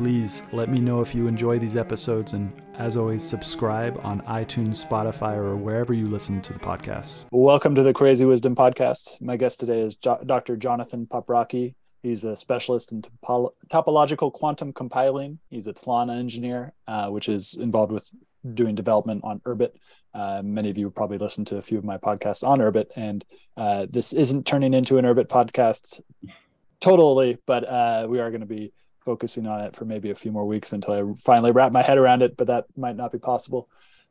Please let me know if you enjoy these episodes, and as always, subscribe on iTunes, Spotify, or wherever you listen to the podcast. Welcome to the Crazy Wisdom Podcast. My guest today is jo- Dr. Jonathan Paprocki. He's a specialist in topo- topological quantum compiling. He's a Tlon engineer, uh, which is involved with doing development on Urbit. Uh, many of you probably listened to a few of my podcasts on Urbit, and uh, this isn't turning into an Urbit podcast totally, but uh, we are going to be focusing on it for maybe a few more weeks until I finally wrap my head around it, but that might not be possible.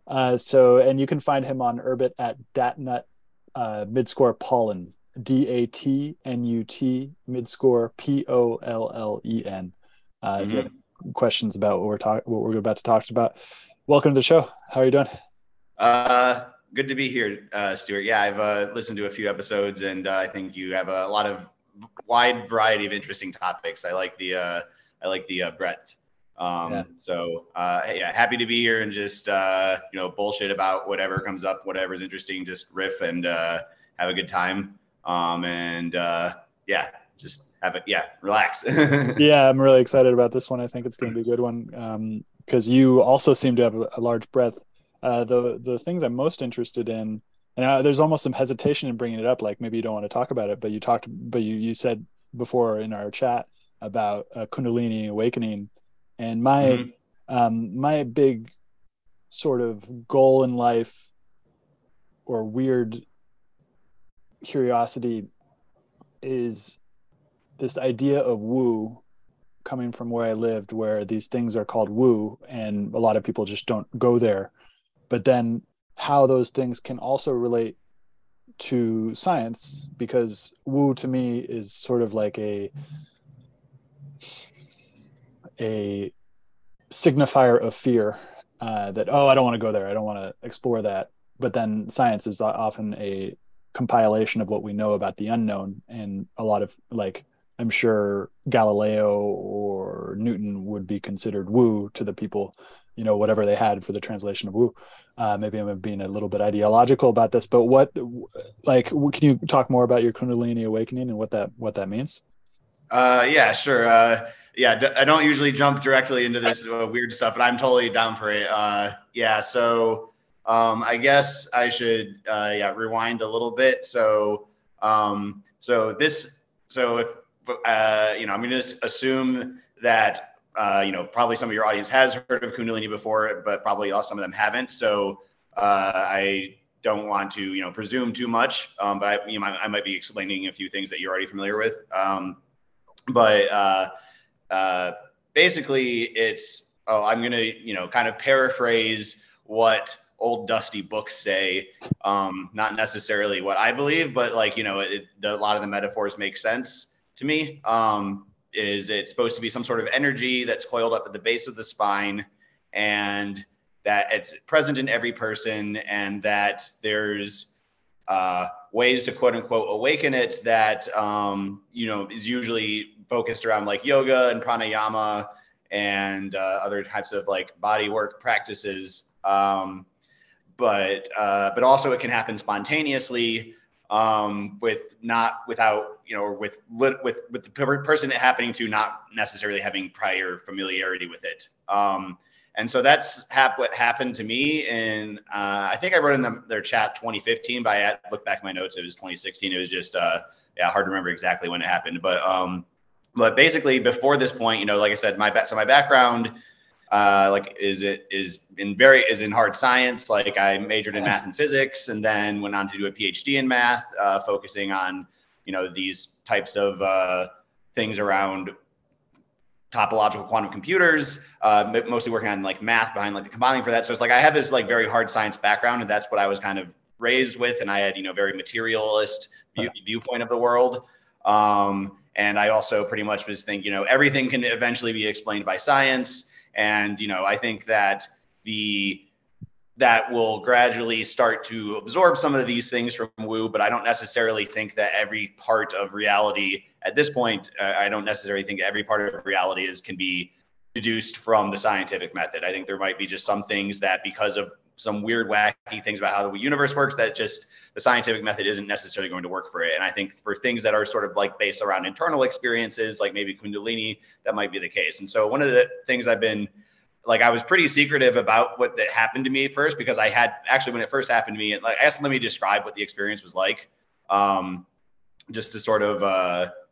Uh, so, and you can find him on Urbit at Datnut uh, Midscore Pollen, D A T N U T Midscore P O L L E N. Uh, mm-hmm. If you have mm-hmm. questions about what we're talking, what we're about to talk about, welcome to the show. How are you doing? Uh, good to be here, uh, Stewart. Yeah, I've uh, listened to a few episodes, and uh, I think you have a lot of wide variety of interesting topics. I like the uh, I like the uh, breadth. Um, yeah. So uh, yeah, happy to be here and just uh, you know bullshit about whatever comes up, whatever's interesting. Just riff and uh, have a good time. Um, and uh, yeah, just have it. Yeah, relax. yeah, I'm really excited about this one. I think it's going to be a good one because um, you also seem to have a, large breadth. Uh, the the things I'm most interested in, and uh, there's almost some hesitation in bringing it up. Like maybe you don't want to talk about it, but you talked, but you you said before in our chat about a Kundalini awakening, and my mm-hmm. um, my big sort of goal in life or weird curiosity is this idea of woo coming from where I lived, where these things are called woo, and a lot of people just don't go there. But then how those things can also relate to science, because woo to me is sort of like a a signifier of fear uh, that oh i don't want to go there i don't want to explore that. But then science is often a compilation of what we know about the unknown. And a lot of like i'm sure galileo or newton would be considered woo to the people you know whatever they had for the translation of woo. Uh, maybe i'm being a little bit ideological about this but what like can you talk more about your kundalini awakening and what that what that means uh, yeah sure uh, yeah, I don't usually jump directly into this uh, weird stuff, but I'm totally down for it. Uh, yeah, so um, I guess I should uh, yeah rewind a little bit. So um, so this so if uh, you know I'm going to assume that uh, you know probably some of your audience has heard of Kundalini before, but probably some of them haven't. So uh, I don't want to you know presume too much, um, but I, you know, I, I, might be explaining a few things that you're already familiar with. Um, but uh, uh, basically it's oh i'm going to you know kind of paraphrase what old dusty books say. Um, not necessarily what i believe but like you know it, the, a lot of the metaphors make sense to me. Um, is it's supposed to be some sort of energy that's coiled up at the base of the spine and that it's present in every person and that there's uh, ways to quote unquote awaken it that um, you know is usually focused around like yoga and pranayama and uh, other types of like body work practices. Um, but uh, but also it can happen spontaneously um, with not without you know with with with the person happening to not necessarily having prior familiarity with it. Um, and so that's hap- what happened to me. And uh, I think I wrote in the, their chat 2015, but I looked back at my notes. It was 2016. It was just uh, yeah hard to remember exactly when it happened. But um, but basically before this point, you know, like I said, my so my background, uh, like is it is in very is in hard science. Like I majored in math and physics, and then went on to do a PhD in math, uh, focusing on you know these types of uh, things around topological quantum computers, uh, mostly working on like math behind like the compiling for that. So it's like I have this like very hard science background, and that's what I was kind of raised with, and I had you know very materialist view, viewpoint of the world. Um, and I also pretty much was think, you know, everything can eventually be explained by science. And, you know, I think that the that will gradually start to absorb some of these things from woo but i don't necessarily think that every part of reality at this point uh, i don't necessarily think every part of reality is can be deduced from the scientific method i think there might be just some things that because of some weird wacky things about how the universe works that just the scientific method isn't necessarily going to work for it and i think for things that are sort of like based around internal experiences like maybe kundalini that might be the case and so one of the things i've been like I was pretty secretive about what that happened to me at first because I had actually when it first happened to me, and like I guess let me describe what the experience was like. Um, just to sort of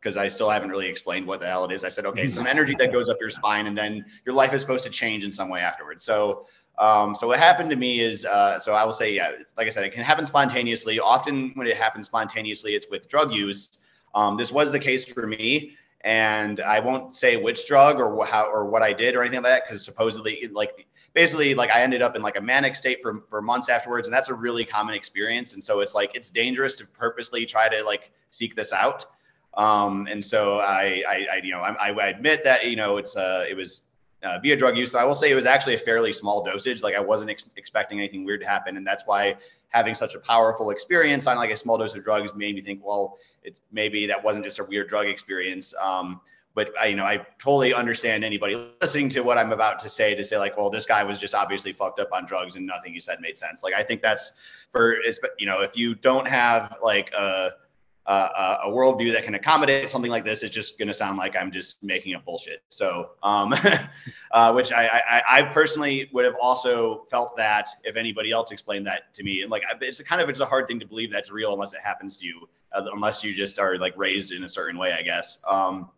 because uh, I still haven't really explained what the hell it is. I said, okay, some energy that goes up your spine, and then your life is supposed to change in some way afterwards. So, um, so what happened to me is, uh, so I will say, yeah, like I said, it can happen spontaneously. Often when it happens spontaneously, it's with drug use. Um, this was the case for me and I won't say which drug or how or what I did or anything like that because supposedly like basically like I ended up in like a manic state for for months afterwards, and that's a really common experience. And so it's like it's dangerous to purposely try to like seek this out. Um, and so I, I, I you know I, I admit that you know it's uh it was uh, via drug use. So I will say it was actually a fairly small dosage. Like I wasn't ex- expecting anything weird to happen, and that's why having such a powerful experience on like a small dose of drugs made me think, well, it's maybe that wasn't just a weird drug experience. Um, but I, you know, I totally understand anybody listening to what I'm about to say to say like, well, this guy was just obviously fucked up on drugs and nothing you said made sense. Like, I think that's for, you know, if you don't have like a, a, a worldview that can accommodate something like this, it's just going to sound like I'm just making up bullshit. So, um, uh, which I, I, I personally would have also felt that if anybody else explained that to me, and like it's kind of it's a hard thing to believe that's real unless it happens to you, uh, unless you just are like raised in a certain way, I guess. Um,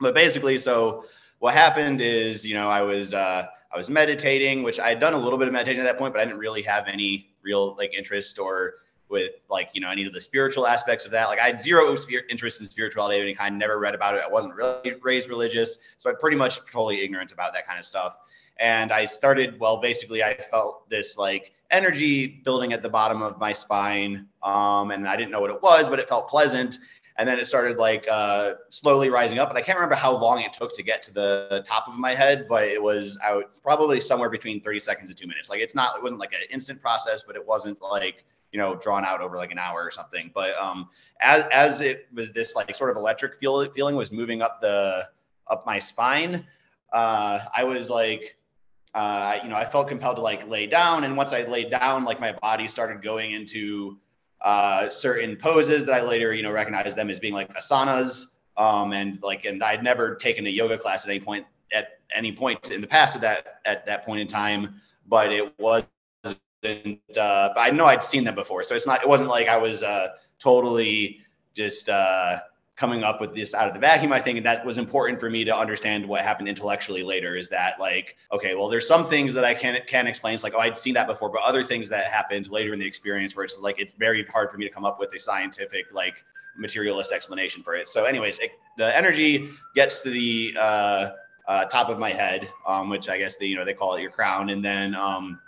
but basically, so what happened is, you know, I was uh, I was meditating, which I had done a little bit of meditation at that point, but I didn't really have any real like interest or with like you know any of the spiritual aspects of that. Like I had zero interest in spirituality of any kind. Never read about it. I wasn't really raised religious, so I'm pretty much totally ignorant about that kind of stuff. And I started well. Basically, I felt this like energy building at the bottom of my spine, um, and I didn't know what it was, but it felt pleasant. And then it started like uh, slowly rising up, and I can't remember how long it took to get to the top of my head, but it was out probably somewhere between 30 seconds and two minutes. Like it's not, it wasn't like an instant process, but it wasn't like you know drawn out over like an hour or something. But um as as it was this like sort of electric feel, feeling was moving up the up my spine uh i was like uh you know i felt compelled to like lay down. And once i laid down like my body started going into uh certain poses that i later you know recognized them as being like asanas. Um and like and i'd never taken a yoga class at any point at any point in the past at that at that point in time. But it was and uh, but I know I'd seen them before, so it's not. It wasn't like I was uh, totally just uh, coming up with this out of the vacuum. I think that was important for me to understand what happened intellectually later. Is that like okay, well, there's some things that I can can explain. It's like oh, I'd seen that before, but other things that happened later in the experience where it's like it's very hard for me to come up with a scientific like materialist explanation for it. So, anyways, it, the energy gets to the uh, uh, top of my head, um, which I guess the you know they call it your crown, and then um,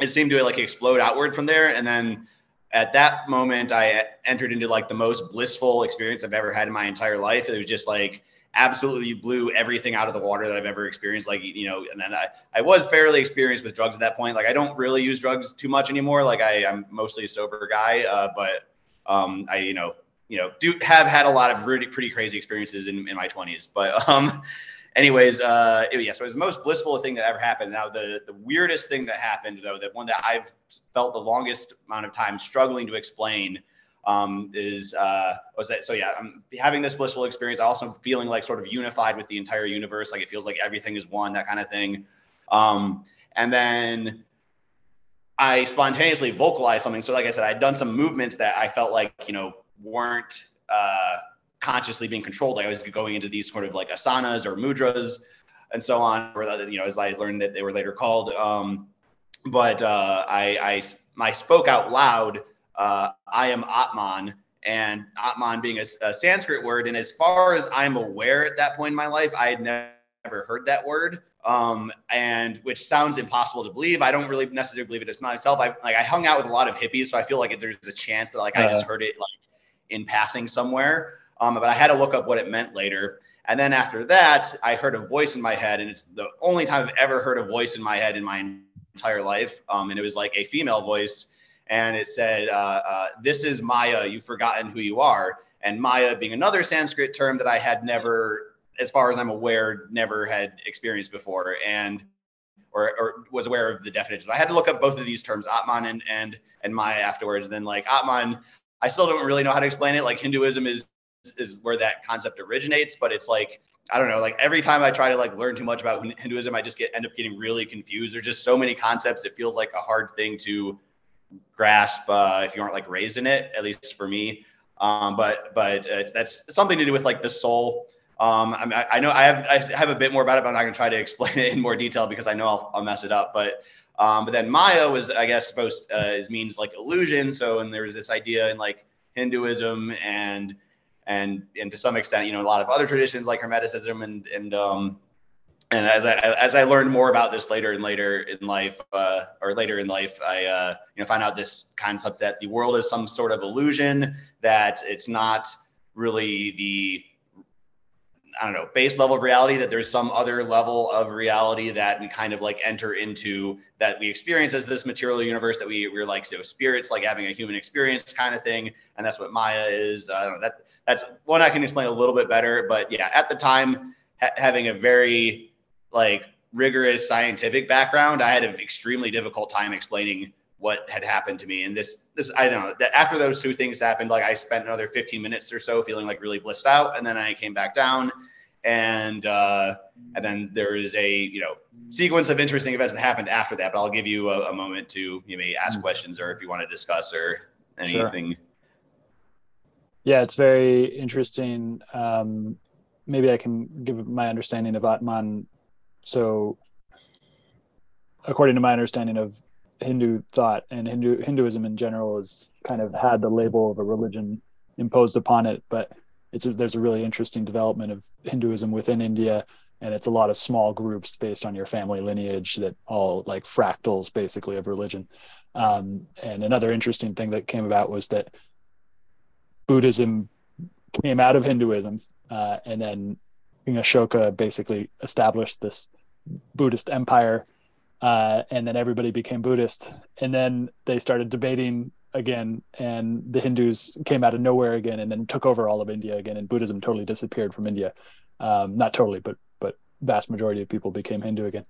it seemed to like explode outward from there. And then at that moment, I entered into like the most blissful experience I've ever had in my entire life. It was just like absolutely blew everything out of the water that I've ever experienced. Like, you know, and then I, I was fairly experienced with drugs at that point. Like, I don't really use drugs too much anymore. Like, I, I'm mostly a sober guy, uh, but um, I, you know, you know, do have had a lot of really pretty crazy experiences in, in my 20s. But um, anyways, uh, it, yeah, so it was the most blissful thing that ever happened. Now, the the weirdest thing that happened, though, the one that I've felt the longest amount of time struggling to explain, um, is uh, was that so? Yeah, I'm having this blissful experience. Also feeling like sort of unified with the entire universe. Like it feels like everything is one, that kind of thing. Um, and then I spontaneously vocalized something. So, like I said, I'd done some movements that I felt like you know weren't. Uh, consciously being controlled. Like I was going into these sort of like asanas or mudras and so on, or you know, as I learned that they were later called. Um, but uh, I, I, I spoke out loud. Uh, I am Atman, and Atman being a, a, Sanskrit word. And as far as I'm aware, at that point in my life, I had never heard that word. Um, and which sounds impossible to believe. I don't really necessarily believe it as myself. I like I hung out with a lot of hippies, so I feel like there's a chance that like uh, I just uh-huh. heard it like in passing somewhere. Um, but I had to look up what it meant later. And then after that, I heard a voice in my head, and it's the only time I've ever heard a voice in my head in my entire life. Um, and it was like a female voice, and it said, uh, uh, "This is Maya. You've forgotten who you are." And Maya being another Sanskrit term that I had never, as far as I'm aware, never had experienced before, and or, or was aware of the definition. I had to look up both of these terms, Atman and and and Maya afterwards. And then like Atman, I still don't really know how to explain it. Like Hinduism is is where that concept originates, but it's like I don't know, like every time I try to like learn too much about Hinduism, I just get end up getting really confused. There's just so many concepts. It feels like a hard thing to grasp uh, if you aren't like raised in it. At least for me. Um, but but uh, that's something to do with like the soul. Um, I, mean, I, I know I have I have a bit more about it, but I'm not going to try to explain it in more detail because I know I'll, I'll mess it up. But um, but then Maya was I guess supposed uh, is means like illusion. So and there was this idea in like Hinduism and and and to some extent, you know, a lot of other traditions like Hermeticism and and um, and as I as I learned more about this later and later in life, uh, or later in life, I uh, you know find out this concept that the world is some sort of illusion, that it's not really the I don't know, base level of reality, that there's some other level of reality that we kind of like enter into that we experience as this material universe that we, we're like, so spirits, like having a human experience kind of thing. And that's what Maya is. I don't know that that's one I can explain a little bit better, but yeah, at the time ha- having a very like rigorous scientific background, I had an extremely difficult time explaining what had happened to me. And this, this, I don't know that after those two things happened, like I spent another 15 minutes or so feeling like really blissed out. And then I came back down and, uh, and then there is a, you know, sequence of interesting events that happened after that, but I'll give you a, a moment to you may ask mm. questions or if you want to discuss or anything. Sure. Yeah, it's very interesting. Um, maybe I can give my understanding of Atman. So according to my understanding of Hindu thought and Hindu Hinduism in general has kind of had the label of a religion imposed upon it, but it's a, there's a really interesting development of Hinduism within India, and it's a lot of small groups based on your family lineage that all like fractals basically of religion. Um, and another interesting thing that came about was that Buddhism came out of Hinduism, uh, and then King Ashoka basically established this Buddhist empire uh, and then everybody became Buddhist, and then they started debating again, and the Hindus came out of nowhere again, and then took over all of India again, and Buddhism totally disappeared from India. Um, not totally, but but vast majority of people became Hindu again.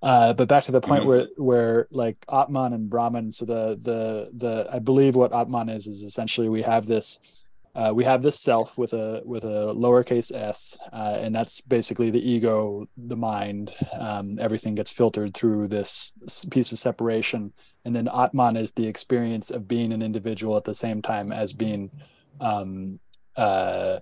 Uh, but back to the point mm-hmm. where where like Atman and Brahman. So the the the I believe what Atman is is essentially we have this uh, we have this self with a with a lowercase s, uh, and that's basically the ego, the mind. Um, everything gets filtered through this piece of separation, and then Atman is the experience of being an individual at the same time as being um, uh,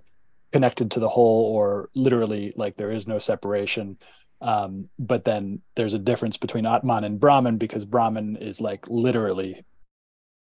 connected to the whole, or literally like there is no separation. Um, but then there's a difference between Atman and Brahman because Brahman is like literally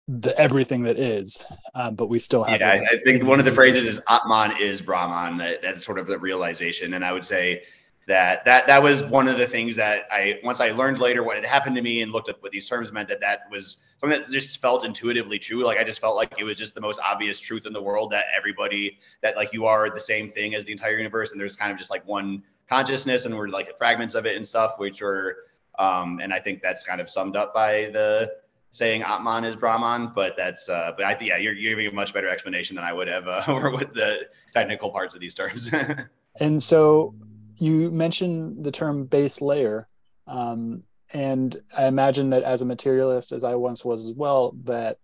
the everything that is, um, but we still have. Yeah, I think one of the phrases is Atman is Brahman. That, that's sort of the realization, and I would say that that that was one of the things that I once I learned later what had happened to me and looked up what these terms meant. That that was something that just felt intuitively true. Like I just felt like it was just the most obvious truth in the world that everybody that like you are the same thing as the entire universe, and there's kind of just like one consciousness, and we're like fragments of it and stuff, which are. Um, and I think that's kind of summed up by the saying Atman is Brahman, but that's uh, but I think yeah, you're, you're giving a much better explanation than I would have uh, over with the technical parts of these terms. and so you mentioned the term base layer, um, and I imagine that as a materialist, as I once was as well, that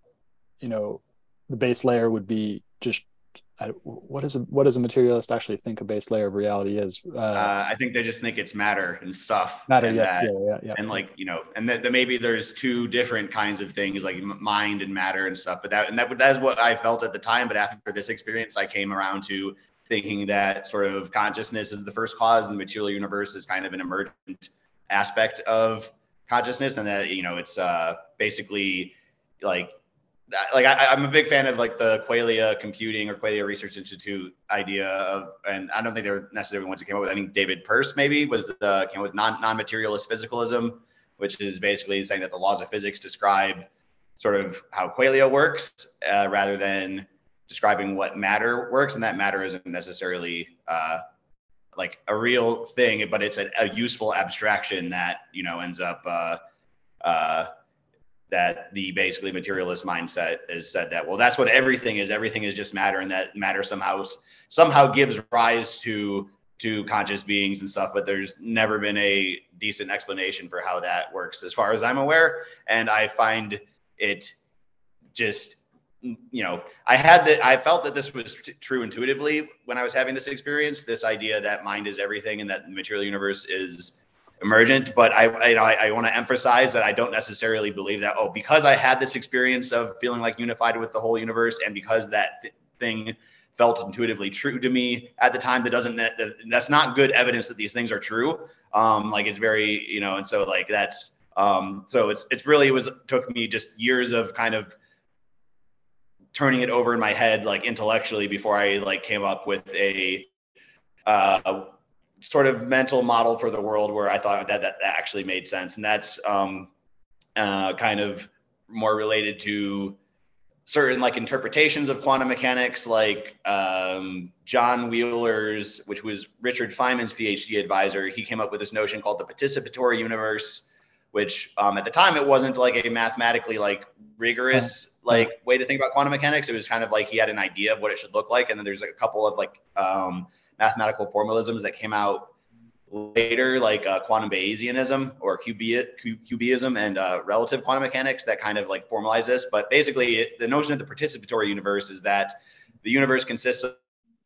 you know the base layer would be just I, what is a what does a materialist actually think a base layer of reality is? Uh, uh, I think they just think it's matter and stuff. Matter, and yes, that, yeah, yeah, yeah. And like you know, and that, maybe there's two different kinds of things like mind and matter and stuff. But that and that that is what I felt at the time. But after this experience, I came around to thinking that sort of consciousness is the first cause, and the material universe is kind of an emergent aspect of consciousness, and that you know it's uh, basically like like I, am a big fan of like the Qualia Computing or Qualia Research Institute idea of, and I don't think they were necessarily the ones who came up with. I think David Pearce maybe was the came with non non materialist physicalism, which is basically saying that the laws of physics describe sort of how Qualia works uh, rather than describing what matter works, and that matter isn't necessarily uh, like a real thing, but it's a, a, useful abstraction that you know ends up. Uh, uh, that the basically materialist mindset has said that well that's what everything is. Everything is just matter and that matter somehow somehow gives rise to to conscious beings and stuff but there's never been a decent explanation for how that works as far as i'm aware. And i find it just mm, you know i had that i felt that this was t- true intuitively when i was having this experience this idea that mind is everything and that the material universe is emergent. But I, you know, I, I want to emphasize that I don't necessarily believe that. Oh, because I had this experience of feeling like unified with the whole universe, and because that th- thing felt intuitively true to me at the time, that doesn't that, that's not good evidence that these things are true. Um, like it's very, you know, and so like that's um, so it's it's really it was took me just years of kind of turning it over in my head like intellectually before I like came up with a uh, sort of mental model for the world where I thought that that, that actually made sense, and that's um, uh, kind of more related to certain like interpretations of quantum mechanics, like um, John Wheeler's, which was Richard Feynman's PhD advisor. He came up with this notion called the participatory universe, which um, at the time it wasn't like a mathematically like rigorous like way to think about quantum mechanics. It was kind of like he had an idea of what it should look like, and then there's like a couple of like um, mathematical formalisms that came out later, like uh, quantum Bayesianism or QBism and uh, relative quantum mechanics that kind of like formalize this. But basically, it, the notion of the participatory universe is that the universe consists of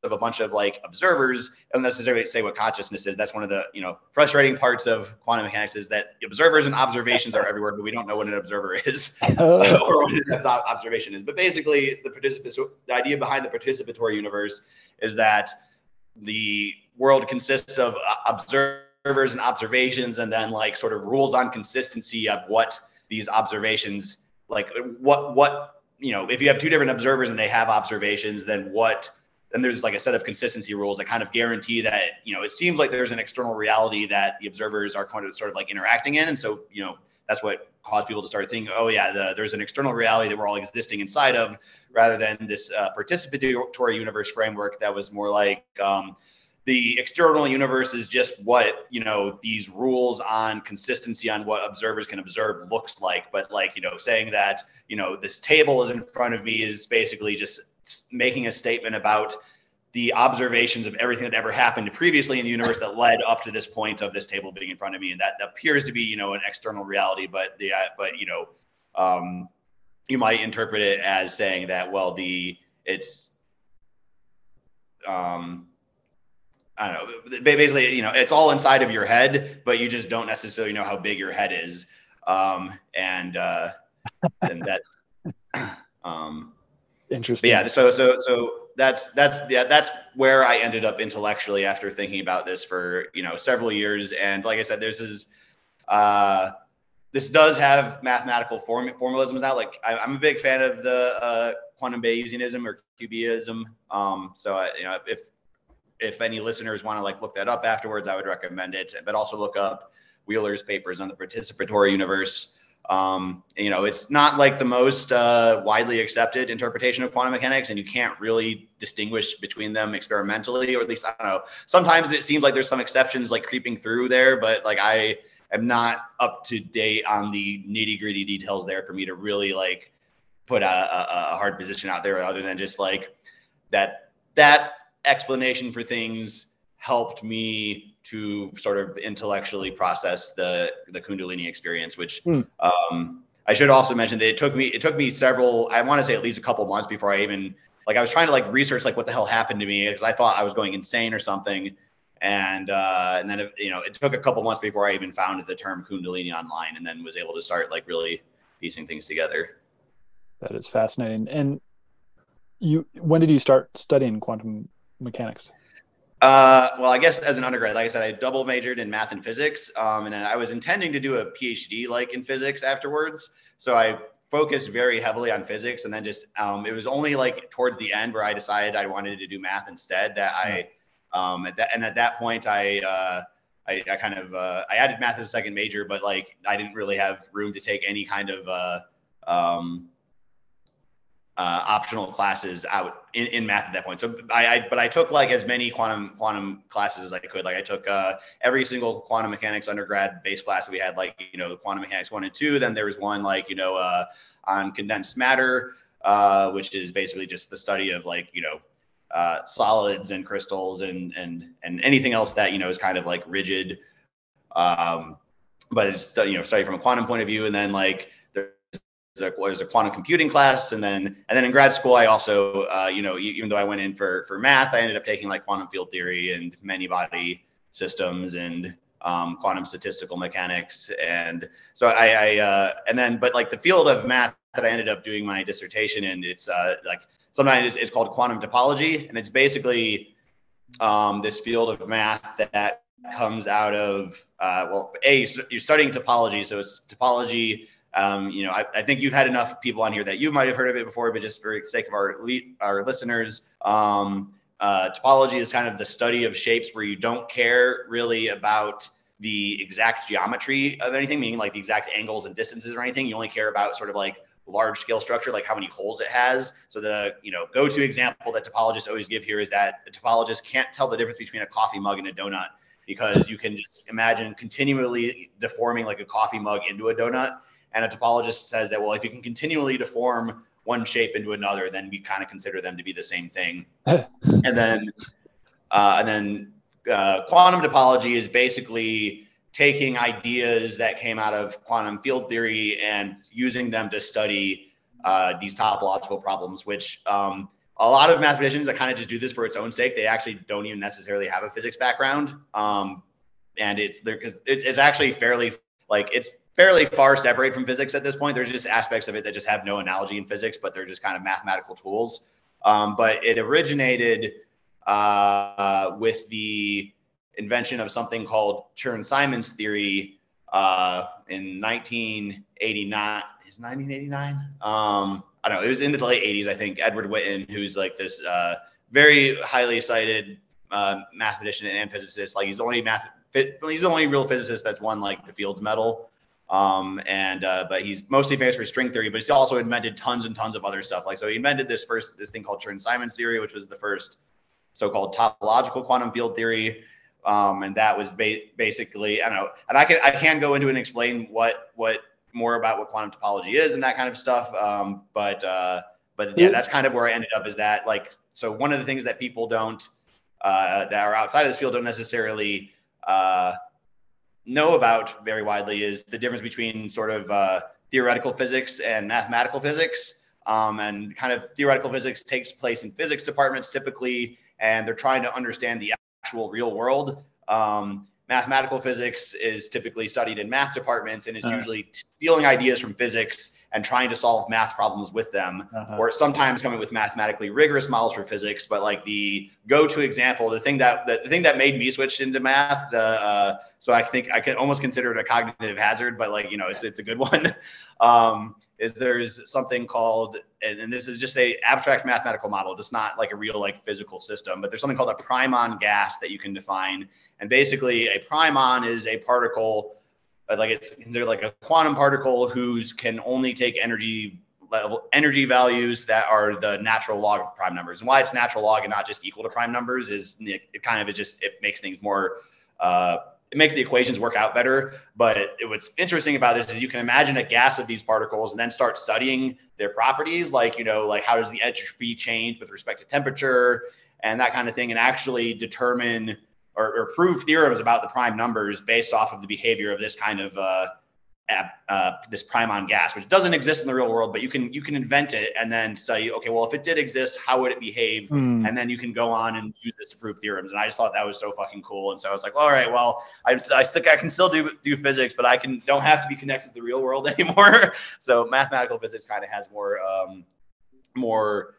of a bunch of like observers. I don't necessarily say what consciousness is. That's one of the you know frustrating parts of quantum mechanics is that observers and observations are everywhere but we don't know what an observer is or what an observation is. But basically the participant the idea behind the participatory universe is that the world consists of uh, observers and observations and then like sort of rules on consistency of what these observations like what what you know if you have two different observers and they have observations then what then there's like a set of consistency rules that kind of guarantee that you know it seems like there's an external reality that the observers are kind of sort of like interacting in. And so you know that's what caused people to start thinking oh yeah the, there's an external reality that we're all existing inside of rather than this uh, participatory universe framework that was more like um, the external universe is just what you know these rules on consistency on what observers can observe looks like. But like you know saying that you know this table is in front of me is basically just making a statement about the observations of everything that ever happened previously in the universe that led up to this point of this table being in front of me and that, that appears to be you know an external reality but the uh, but you know um, you might interpret it as saying that well the it's um I don't know. Basically, you know, it's all inside of your head, but you just don't necessarily know how big your head is. Um, and uh, and that, um, interesting. Yeah. So so so that's that's yeah that's where I ended up intellectually after thinking about this for you know several years. And like I said, this is uh, this does have mathematical form formalisms now. Like I, am a big fan of the uh, quantum Bayesianism or QBism. Um, so I, you know if if any listeners want to like look that up afterwards, I would recommend it. But also look up Wheeler's papers on the participatory universe. Um, you know, it's not like the most uh, widely accepted interpretation of quantum mechanics, and you can't really distinguish between them experimentally, or at least I don't know. Sometimes it seems like there's some exceptions like creeping through there, but like I am not up to date on the nitty gritty details there for me to really like put a, a, a hard position out there, other than just like that that explanation for things helped me to sort of intellectually process the the Kundalini experience, which hmm. um, I should also mention that it took me it took me several I want to say at least a couple months before I even like I was trying to like research like what the hell happened to me because I thought I was going insane or something, and uh, and then you know it took a couple months before I even found the term Kundalini online, and then was able to start like really piecing things together. That is fascinating. And you, when did you start studying quantum mechanics? Uh, well, I guess as an undergrad, like I said, I double majored in math and physics, um, and I was intending to do a PhD like in physics afterwards. So I focused very heavily on physics, and then just um, it was only like towards the end where I decided I wanted to do math instead. That I, um, at that and at that point, I. Uh, I, I, kind of uh, I added math as a second major, but like I didn't really have room to take any kind of uh, um, uh, optional classes out in, in math at that point. So I, I, but I took like as many quantum quantum classes as I could. Like I took uh, every single quantum mechanics undergrad base class that we had, like you know the quantum mechanics one and two. Then there was one like you know uh, on condensed matter, uh, which is basically just the study of like you know uh, solids and crystals and and and anything else that you know is kind of like rigid. Um, but it's you know study from a quantum point of view, and then like a, was a quantum computing class, and then and then in grad school I also uh, you know even though I went in for for math, I ended up taking like quantum field theory and many body systems and um, quantum statistical mechanics, and so I, I uh, and then but like the field of math that I ended up doing my dissertation in, it's uh, like sometimes it's, it's called quantum topology, and it's basically um, this field of math that comes out of uh, well, a you're studying topology, so it's topology um, you know, I, I, think you've had enough people on here that you might have heard of it before, but just for the sake of our our listeners, um, uh, topology is kind of the study of shapes where you don't care really about the exact geometry of anything, meaning like the exact angles and distances or anything. You only care about sort of like large scale structure, like how many holes it has. So the you know go-to example that topologists always give here is that a topologist can't tell the difference between a coffee mug and a donut because you can just imagine continually deforming like a coffee mug into a donut and a topologist says that, well, if you can continually deform one shape into another, then we kind of consider them to be the same thing. and then, uh, and then uh, quantum topology is basically taking ideas that came out of quantum field theory and using them to study uh, these topological problems, which um, a lot of mathematicians that kind of just do this for its own sake. They actually don't even necessarily have a physics background. Um, and it's there because it's actually fairly like it's fairly far separate from physics at this point. There's just aspects of it that just have no analogy in physics, but they're just kind of mathematical tools. Um, but it originated uh, with the invention of something called Chern-Simons theory uh, in 1989. Is 1989? Um, I don't know. It was in the late 80s, I think. Edward Witten, who's like this uh, very highly cited uh, mathematician and physicist, like he's the only math. He's the only real physicist that's won like the Fields Medal. Um, and uh, but he's mostly famous for string theory, but he's also invented tons and tons of other stuff. Like so, he invented this first this thing called Chern-Simons theory, which was the first so-called topological quantum field theory. Um, and that was ba- basically I don't know, and I can I can go into and explain what what more about what quantum topology is and that kind of stuff. Um, but uh, but yeah, that's kind of where I ended up. Is that like so? One of the things that people don't uh, that are outside of this field don't necessarily uh, know about very widely is the difference between sort of uh, theoretical physics and mathematical physics. Um, and kind of theoretical physics takes place in physics departments typically, and they're trying to understand the actual real world. Um, mathematical physics is typically studied in math departments and is uh usually stealing ideas from physics and trying to solve math problems with them, uh-huh. or sometimes coming with mathematically rigorous models for physics. But like the go-to example, the thing that the, the thing that made me switch into math, the uh, so I think I can almost consider it a cognitive hazard, but like you know, it's it's a good one. um, is there's something called, and, and this is just a abstract mathematical model, just not like a real like physical system, but there's something called a primon gas that you can define, and basically a primon is a particle like it's considered like a quantum particle whose can only take energy level energy values that are the natural log of prime numbers. And why it's natural log and not just equal to prime numbers is it kind of is just it makes things more uh, it makes the equations work out better. But it, what's interesting about this is you can imagine a gas of these particles and then start studying their properties, like you know, like how does the entropy change with respect to temperature and that kind of thing, and actually determine or, or prove theorems about the prime numbers based off of the behavior of this kind of uh, uh, this primon gas, which doesn't exist in the real world, but you can you can invent it and then study. Okay, well, if it did exist, how would it behave? Mm. And then you can go on and use this to prove theorems. And I just thought that was so fucking cool. And so I was like, well, all right, well, I, I still I can still do do physics, but I can don't have to be connected to the real world anymore. so mathematical physics kind of has more um, more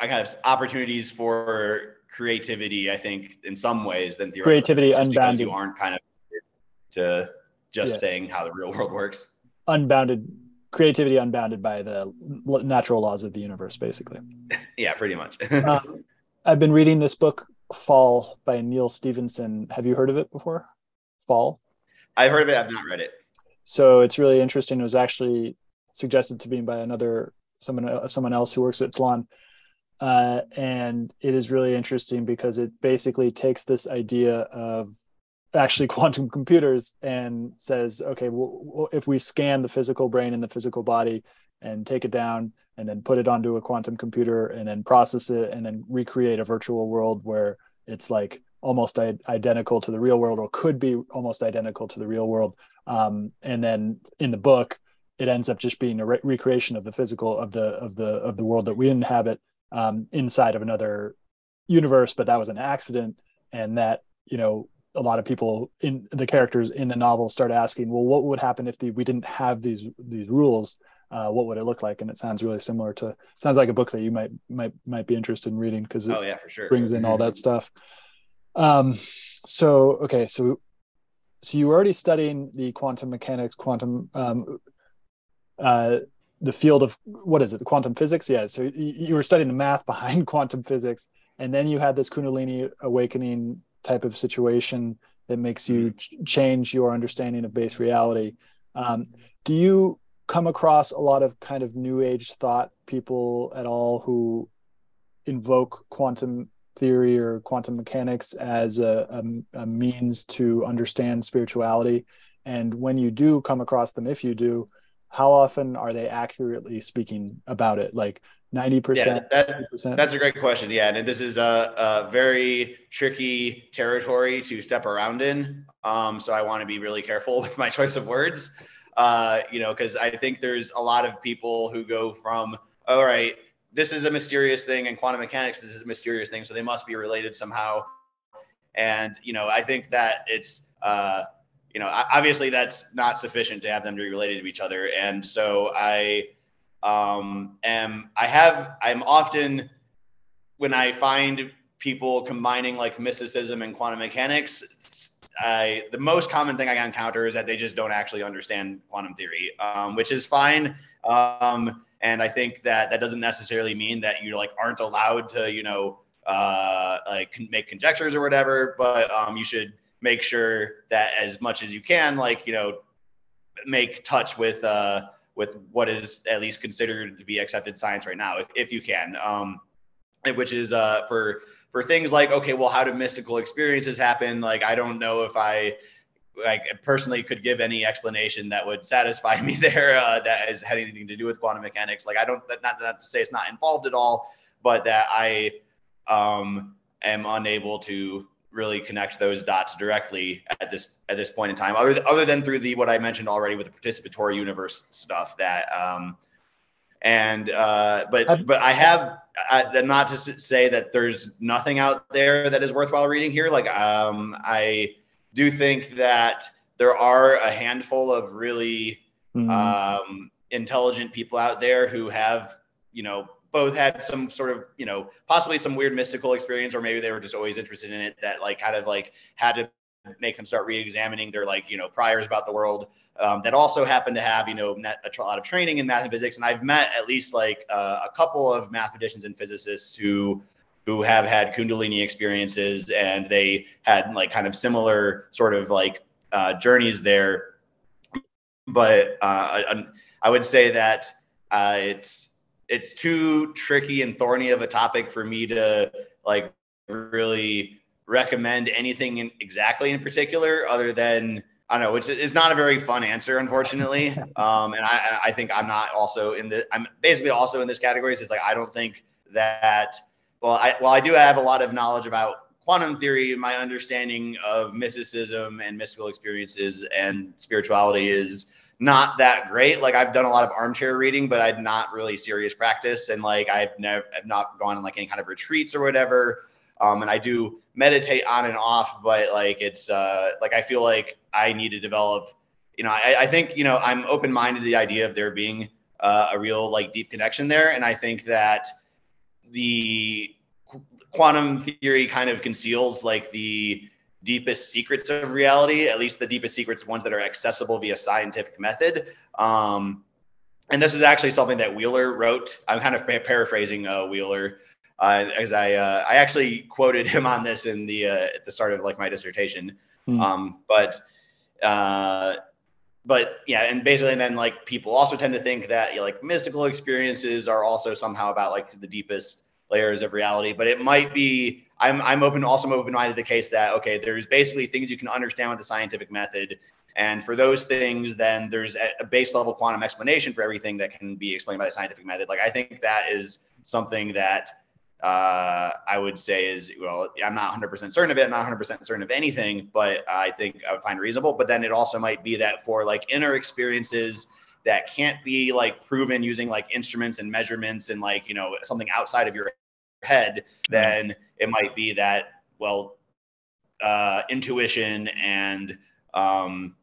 I kind of opportunities for creativity, I think, in some ways than theoretical. Creativity unbounded. You aren't kind of to just yeah. saying how the real world works. Unbounded creativity, unbounded by the natural laws of the universe, basically. yeah, pretty much. um, I've been reading this book, Fall, by Neal Stephenson. Have you heard of it before? Fall. I've heard of it. I've not read it. So it's really interesting. It was actually suggested to me by another someone someone else who works at Tlon. Uh, and it is really interesting because it basically takes this idea of actually quantum computers and says, okay, well, if we scan the physical brain and the physical body and take it down and then put it onto a quantum computer and then process it and then recreate a virtual world where it's like almost identical to the real world or could be almost identical to the real world um, and then in the book it ends up just being a re- recreation of the physical of the of the of the world that we inhabit um, inside of another universe but that was an accident. And that you know a lot of people in the characters in the novel start asking well what would happen if the, we didn't have these these rules? Uh, what would it look like? And it sounds really similar to sounds like a book that you might might might be interested in reading because it oh, yeah, for sure. brings in all that stuff. Um so okay so so you were already studying the quantum mechanics quantum um uh the field of what is it the quantum physics? Yeah so you, were studying the math behind quantum physics and then you had this kundalini awakening type of situation that makes you mm-hmm. ch- change your understanding of base reality. Um, do you come across a lot of kind of new age thought people at all who invoke quantum theory or quantum mechanics as a, a, a, means to understand spirituality? And when you do come across them if you do how often are they accurately speaking about it? Like 90% yeah, that, that's a great question. Yeah and this is a, a very tricky territory to step around in. Um, so i want to be really careful with my choice of words. Uh, you know, because I think there's a lot of people who go from, all right, this is a mysterious thing, and quantum mechanics, this is a mysterious thing, so they must be related somehow. And you know, I think that it's, uh, you know, obviously that's not sufficient to have them be related to each other. And so I um, am, I have, I'm often when I find people combining like mysticism and quantum mechanics, I, the most common thing I encounter is that they just don't actually understand quantum theory, um, which is fine. Um, and I think that that doesn't necessarily mean that you like aren't allowed to, you know, uh, like make conjectures or whatever. But um, you should make sure that as much as you can, like you know, make touch with uh, with what is at least considered to be accepted science right now, if, if you can. Um, which is uh, for for things like okay well how do mystical experiences happen like i don't know if i like personally could give any explanation that would satisfy me there uh, that has had anything to do with quantum mechanics like i don't not, not to say it's not involved at all but that i um, am unable to really connect those dots directly at this at this point in time other, th- other than through the what i mentioned already with the participatory universe stuff that um, and uh, but but I have uh, not to say that there's nothing out there that is worthwhile reading here. Like um, I do think that there are a handful of really mm-hmm. um, intelligent people out there who have you know both had some sort of you know possibly some weird mystical experience or maybe they were just always interested in it that like kind of like had to make them start re-examining their like you know priors about the world. Um, that also happened to have you know a lot of training in math and physics and i've met at least like uh, a couple of mathematicians and physicists who who have had kundalini experiences and they had like kind of similar sort of like uh, journeys there. But uh, I, would say that uh, it's it's too tricky and thorny of a topic for me to like really recommend anything in, exactly in particular other than I don't know, which is not a very fun answer, unfortunately. Um, and I, I think I'm not also in the, I'm basically also in this category. So it's like, I don't think that, well, I, well, I do have a lot of knowledge about quantum theory. My understanding of mysticism and mystical experiences and spirituality is not that great. Like I've done a lot of armchair reading, but I'd not really serious practice. And like, I've never, I've not gone on like any kind of retreats or whatever. Um, and I do meditate on and off, but like it's uh, like I feel like I need to develop. You know, I, I think you know I'm open minded to the idea of there being uh, a real like deep connection there, and I think that the quantum theory kind of conceals like the deepest secrets of reality, at least the deepest secrets, ones that are accessible via scientific method. Um, and this is actually something that Wheeler wrote. I'm kind of paraphrasing uh, Wheeler uh, as I uh, I actually quoted him on this in the uh, at the start of like my dissertation. Mm. Um, but uh, but yeah, and basically, and then like people also tend to think that you know, like mystical experiences are also somehow about like the deepest layers of reality. But it might be. I'm I'm open also open minded to the case that okay, there's basically things you can understand with the scientific method, and for those things, then there's a base level quantum explanation for everything that can be explained by the scientific method. Like I think that is something that uh, I would say is well, I'm not 100% certain of it. I'm not 100% certain of anything, but I think I would find reasonable. But then it also might be that for like inner experiences that can't be like proven using like instruments and measurements and like you know something outside of your head, then it might be that well, uh, intuition and um,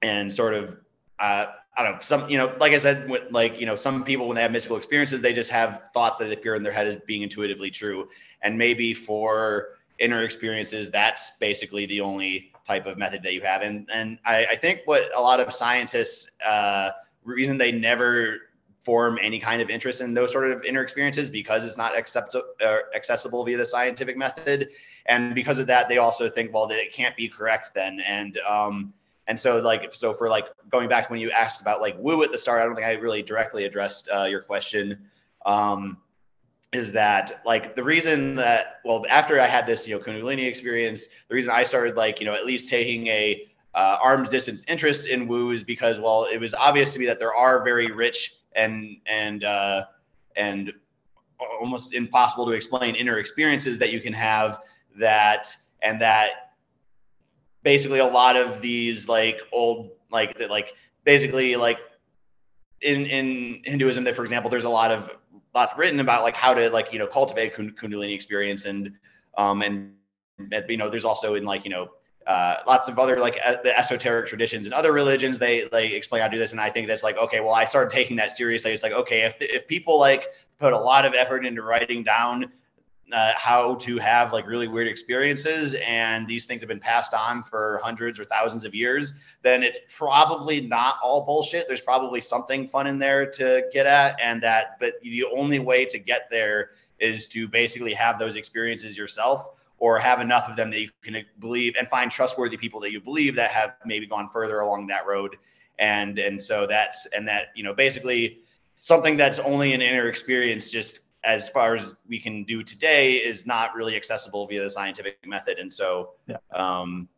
and sort of uh, I don't know, some, you know, like I said, when, like, you know, some people, when they have mystical experiences, they just have thoughts that appear in their head as being intuitively true. And maybe for inner experiences, that's basically the only type of method that you have. And, and I, I think what a lot of scientists, uh, reason they never form any kind of interest in those sort of inner experiences because it's not accept- uh, accessible via the scientific method. And because of that, they also think, well, that it can't be correct then. And, um, and so like so for like going back to when you asked about like woo at the start, I don't think I really directly addressed uh, your question. Um, is that like the reason that well after I had this you know Kundalini experience, the reason I started like you know at least taking a uh, arm's distance interest in woo is because well it was obvious to me that there are very rich and and uh, and almost impossible to explain inner experiences that you can have that and that basically a lot of these like old like that like basically like in in Hinduism that for example there's a lot of lots written about like how to like you know cultivate kundalini experience and um and you know there's also in like you know uh, lots of other like uh, the esoteric traditions and other religions they they explain how to do this and i think that's like okay well i started taking that seriously. It's like okay if, if people like put a lot of effort into writing down uh, how to have like really weird experiences and these things have been passed on for hundreds or thousands of years then it's probably not all bullshit. There's probably something fun in there to get at and that but the only way to get there is to basically have those experiences yourself or have enough of them that you can believe and find trustworthy people that you believe that have maybe gone further along that road and and so that's and that you know basically something that's only an inner experience just as far as we can do today is not really accessible via the scientific method and so yeah. um,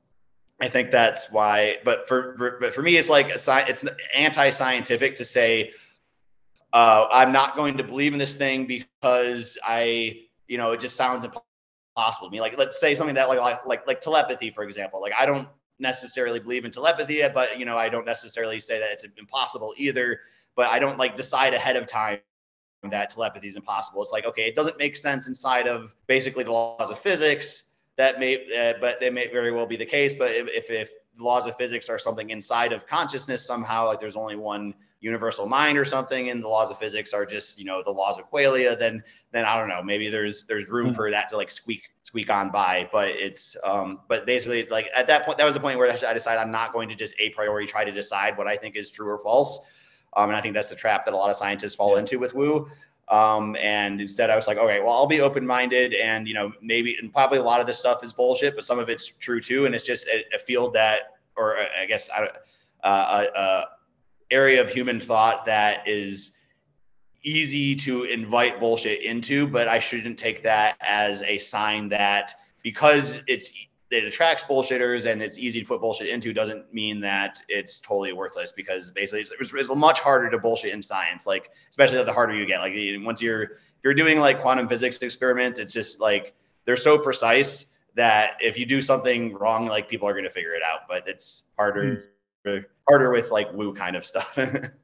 i think that's why but for, for but for me it's like a, it's anti-scientific to say uh, i'm not going to believe in this thing because i you know it just sounds impossible to me like let's say something that like like like, telepathy for example like i don't necessarily believe in telepathy but you know i don't necessarily say that it's impossible either but i don't like decide ahead of time that telepathy is impossible. It's like, okay, it doesn't make sense inside of basically the laws of physics. That may, uh, but they may very well be the case. But if, if, if laws of physics are something inside of consciousness somehow, like there's only one universal mind or something, and the laws of physics are just you know the laws of qualia, then then I don't know. Maybe there's there's room mm-hmm. for that to like squeak squeak on by. But it's um, but basically like at that point, that was the point where I decided I'm not going to just a priori try to decide what I think is true or false. Um, and I think that's the trap that a lot of scientists fall yeah. into with Woo. Um, and instead, I was like, okay, well, I'll be open minded, and you know, maybe and probably a lot of this stuff is bullshit, but some of it's true too. And it's just a, a field that, or I guess, uh, a, a area of human thought that is easy to invite bullshit into, but I shouldn't take that as a sign that because it's it attracts bullshitters and it's easy to put bullshit into doesn't mean that it's totally worthless because basically it's, it's, much harder to bullshit in science like especially the harder you get like once you're if you're doing like quantum physics experiments it's just like they're so precise that if you do something wrong like people are going to figure it out but it's harder mm. Harder with like woo kind of stuff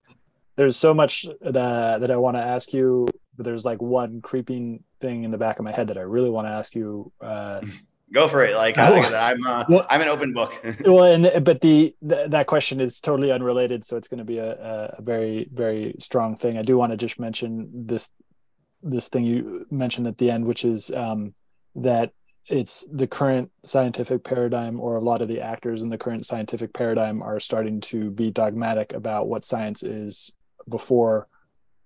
there's so much that that i want to ask you but there's like one creeping thing in the back of my head that i really want to ask you uh Go for it. Like I am uh, well, I'm an open book. well, and but the, the, that question is totally unrelated, so it's going to be a, a very very strong thing. I do want to just mention this this thing you mentioned at the end, which is um, that it's the current scientific paradigm, or a lot of the actors in the current scientific paradigm are starting to be dogmatic about what science is before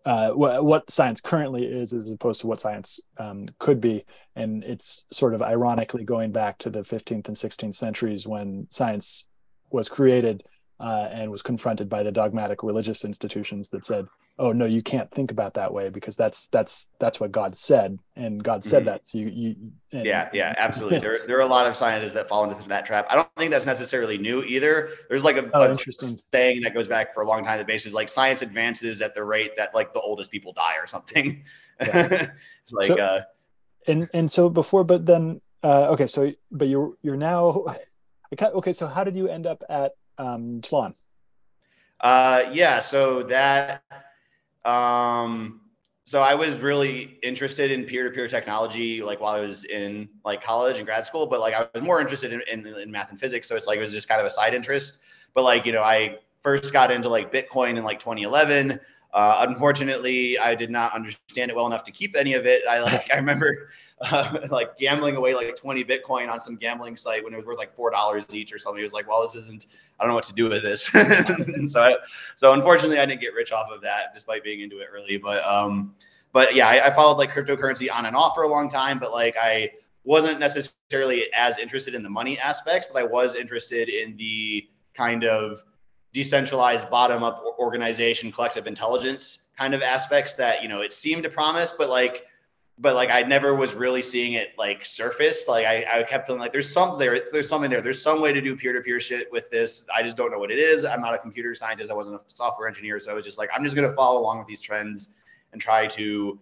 uh, what, what science currently is as opposed to what science um, could be. And it's sort of ironically going back to the 15th and 16th centuries when science was created. uh, and was confronted by the dogmatic religious institutions that said, "Oh no, you can't think about that way because that's that's that's what God said, and God said mm-hmm. that." So you, you and, yeah, yeah, absolutely. there there are a lot of scientists that fall into that trap. I don't think that's necessarily new either. There's like a, oh, a saying that goes back for a long time. That basically like science advances at the rate that like the oldest people die or something. Yeah. it's like so, uh, and and so before, but then uh, okay, so but you're you're now okay. So how did you end up at um, Tlon? Uh, yeah, so that, um, so I was really interested in peer-to-peer technology, like while I was in like college and grad school, but like I was more interested in, in, in math and physics. So it's like, it was just kind of a side interest, but like, you know, I first got into like Bitcoin in like 2011. Uh, unfortunately, I did not understand it well enough to keep any of it. I like I remember uh, like gambling away like 20 Bitcoin on some gambling site when it was worth like four dollars each or something. It was like, well, this isn't. I don't know what to do with this. so, I, so unfortunately, I didn't get rich off of that, despite being into it early. But um, but yeah, I, I followed like cryptocurrency on and off for a long time. But like I wasn't necessarily as interested in the money aspects, but I was interested in the kind of decentralized bottom up organization collective intelligence kind of aspects that you know it seemed to promise but like but like I never was really seeing it like surface. Like I, I kept feeling like there's some there, there's something there. There's some way to do peer-to-peer shit with this. I just don't know what it is. I'm not a computer scientist. I wasn't a software engineer, so I was just like, I'm just gonna follow along with these trends and try to,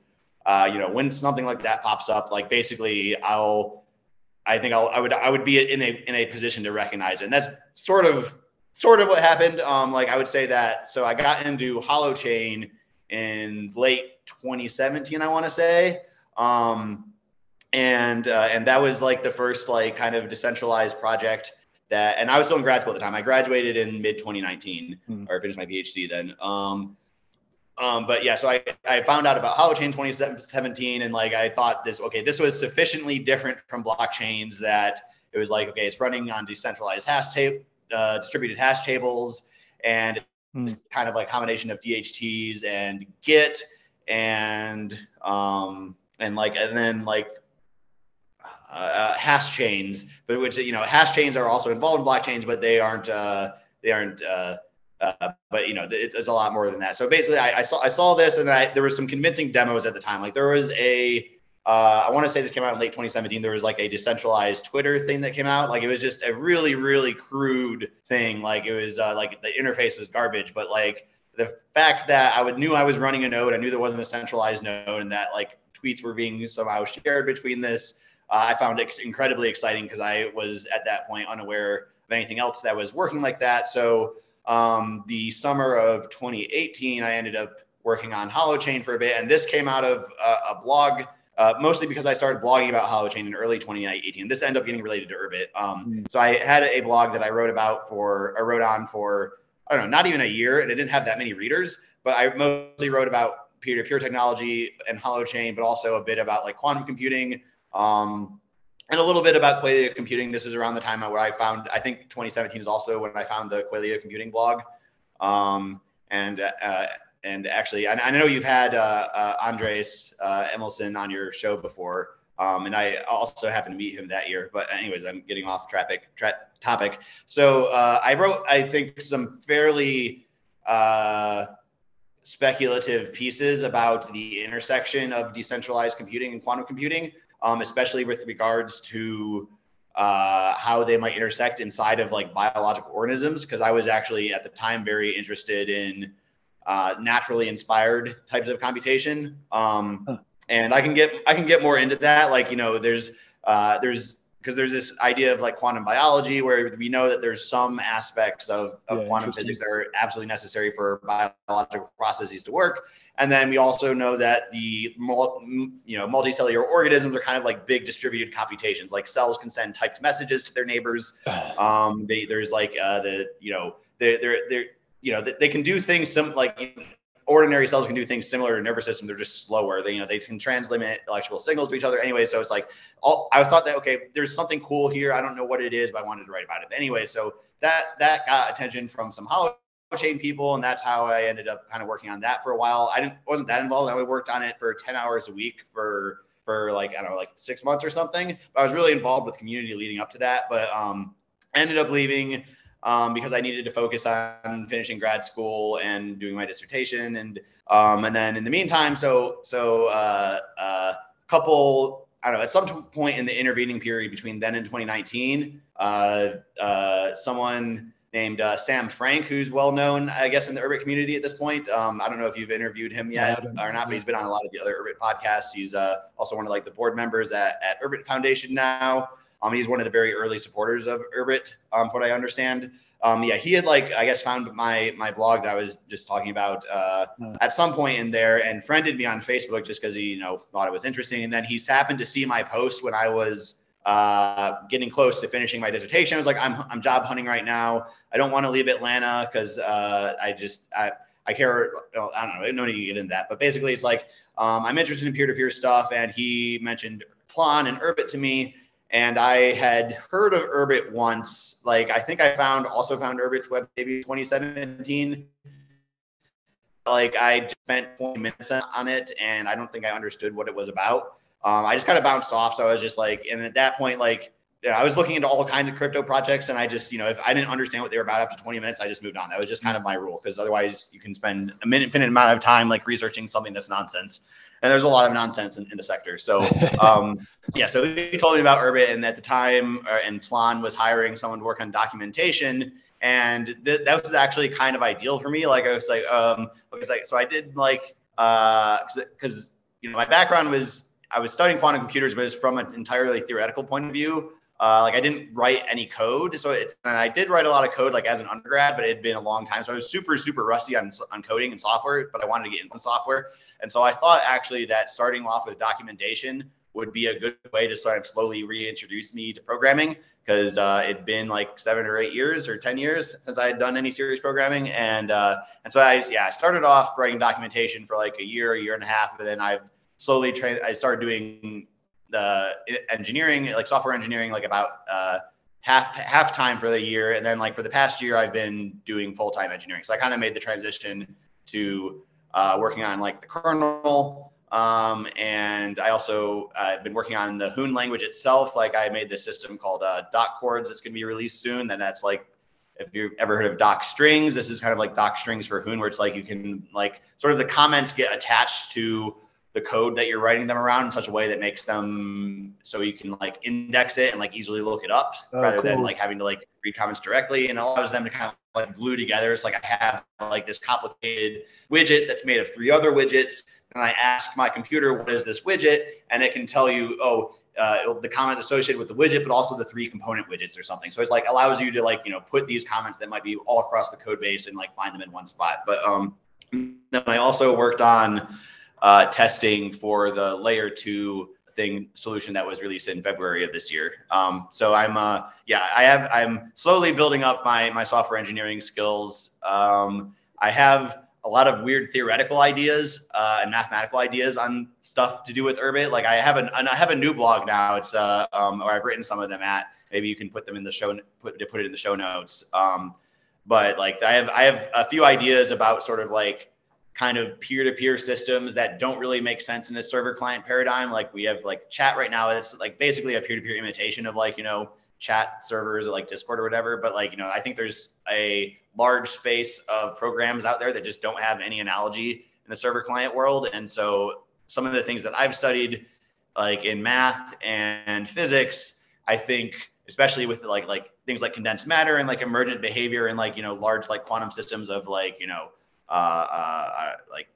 uh, you know, when something like that pops up, like basically I'll, I think I'll, I would, I would be in a in a position to recognize it. And that's sort of sort of what happened. Um, like I would say that. So I got into Holochain in late 2017, I want to say, um, and uh, and that was like the first like kind of decentralized project that. And I was still in grad school at the time. I graduated in mid 2019, mm-hmm. or finished my PhD then. Um, um, but yeah, so I, I found out about Holochain 2017 and like I thought this, okay, this was sufficiently different from blockchains that it was like, okay, it's running on decentralized hash tape, uh, distributed hash tables and mm. kind of like combination of DHTs and Git and um, and like and then like uh, uh, hash chains, but which you know hash chains are also involved in blockchains, but they aren't uh, they aren't. Uh, uh, but you know, it's, it's, a lot more than that. So basically, I, I saw I saw this, and I, there was some convincing demos at the time. Like there was a uh, I want to say this came out in late 2017. There was like a decentralized Twitter thing that came out. Like it was just a really, really crude thing. Like it was uh, like the interface was garbage, but like the fact that I would knew I was running a node, I knew there wasn't a centralized node, and that like tweets were being somehow shared between this, uh, I found it incredibly exciting because I was at that point unaware of anything else that was working like that. So um, the summer of 2018, I ended up working on Holochain for a bit, and this came out of a blog uh, mostly because I started blogging about Holochain in early 2018. This ended up getting related to Urbit. Um, mm. So I had a blog that I wrote about for, I wrote on for, I don't know, not even a year, and it didn't have that many readers, but I mostly wrote about peer-to-peer technology and Holochain, but also a bit about like quantum computing. Um, and a little bit about Qualia computing. This is around the time where I found, I think 2017 is also when I found the Qualia computing blog. Um, and uh, and actually, I, I know you've had uh, uh, Andres uh, Emilsson on your show before, um, and I also happened to meet him that year. But anyways, I'm getting off traffic tra- topic. So uh, I wrote, I think, some fairly uh, speculative pieces about the intersection of decentralized computing and quantum computing, um, especially with regards to uh, how they might intersect inside of like biological organisms. Because I was actually at the time very interested in uh, naturally inspired types of computation. Um, huh. And I can get I can get more into that. Like you know, there's uh, there's because there's this idea of like quantum biology where we know that there's some aspects of, of yeah, quantum physics that are absolutely necessary for biological processes to work and then we also know that the you know multicellular organisms are kind of like big distributed computations like cells can send typed messages to their neighbors um, they, there's like uh, the you know they're, they're, they're you know, they, they can do things some like ordinary cells can do things similar to nervous system. They're just slower. They, you know, they can transmit electrical signals to each other anyway. So it's like, all, I thought that, okay, there's something cool here. I don't know what it is, but I wanted to write about it. Anyway, so that, that got attention from some hollow chain people. And that's how I ended up kind of working on that for a while. I didn't, wasn't that involved. I only worked on it for 10 hours a week for, for like, I don't know, like six months or something, but I was really involved with community leading up to that. But, um, ended up leaving um, because I needed to focus on finishing grad school and doing my dissertation. And um, and then in the meantime, so so uh, a uh, couple I don't know, at some point in the intervening period between then and 2019, uh, uh, someone named uh, Sam Frank, who's well known, I guess, in the Urbit community at this point. Um, I don't know if you've interviewed him yet or not, but he's been on a lot of the other Urbit podcasts. He's uh, also one of like the board members at, at Urbit Foundation now. Um, he's one of the very early supporters of Urbit, um, from what I understand. Um, yeah, he had like I guess found my my blog that I was just talking about uh, hmm. at some point in there and friended me on Facebook just because he you know thought it was interesting. And then he happened to see my post when I was uh, getting close to finishing my dissertation. I was like, I'm I'm job hunting right now. I don't want to leave Atlanta because uh, I just I I care. I don't know. No need to get into that. But basically, it's like um, I'm interested in peer-to-peer stuff, and he mentioned Tlon and Urbit to me and I had heard of Urbit once. Like I think I found also found Urbit's web maybe 2017. Like I spent 20 minutes on it, and I don't think I understood what it was about. Um, I just kind of bounced off. So I was just like, and at that point, like I was looking into all kinds of crypto projects, and I just, you know, if I didn't understand what they were about after 20 minutes, I just moved on. That was just kind of my rule, because otherwise, you can spend a minute, infinite amount of time like researching something that's nonsense and there's a lot of nonsense in, in the sector. So, um, yeah, so he told me about Urbit, and at the time, uh, and Tlon was hiring someone to work on documentation, and th- that was actually kind of ideal for me. Like I was like, um, was like, so I did like, uh, because you know my background was I was studying quantum computers, but it was from an entirely theoretical point of view. Uh, like I didn't write any code, so it's and I did write a lot of code like as an undergrad, but it had been a long time, so I was super super rusty on on coding and software. But I wanted to get into software, and so I thought actually that starting off with documentation would be a good way to sort of slowly reintroduce me to programming because uh, it'd been like seven or eight years or ten years since I had done any serious programming, and uh, and so I yeah I started off writing documentation for like a year, a year and a half, but then I've slowly trained. I started doing the engineering, like software engineering, like about uh, half half time for the year, and then like for the past year, I've been doing full time engineering. So I kind of made the transition to uh, working on like the kernel, um, and I also uh, been working on the Hoon language itself. Like I made this system called uh, doccords that's going to be released soon. Then that's like if you've ever heard of doc strings, this is kind of like doc strings for Hoon, where it's like you can like sort of the comments get attached to the code that you're writing them around in such a way that makes them so you can like index it and like easily look it up oh, rather cool. than like having to like read comments directly and allows them to kind of like glue together. It's like I have like this complicated widget that's made of three other widgets. And I ask my computer, what is this widget? And it can tell you, oh, uh, the comment associated with the widget, but also the three component widgets or something. So it's like allows you to like, you know, put these comments that might be all across the code base and like find them in one spot. But um, then I also worked on uh, testing for the layer two thing solution that was released in February of this year. Um, so I'm, uh, yeah, I have, I'm slowly building up my my software engineering skills. Um, I have a lot of weird theoretical ideas uh, and mathematical ideas on stuff to do with Urbit. Like I have an, I have a new blog now. It's uh, um, or I've written some of them at. Maybe you can put them in the show, put to put it in the show notes. Um, but like I have, I have a few ideas about sort of like kind of peer-to-peer systems that don't really make sense in a server client paradigm. Like we have like chat right now, it's like basically a peer-to-peer imitation of like, you know, chat servers like Discord or whatever. But like, you know, I think there's a large space of programs out there that just don't have any analogy in the server client world. And so some of the things that I've studied like in math and physics, I think especially with like like things like condensed matter and like emergent behavior and like, you know, large like quantum systems of like, you know, like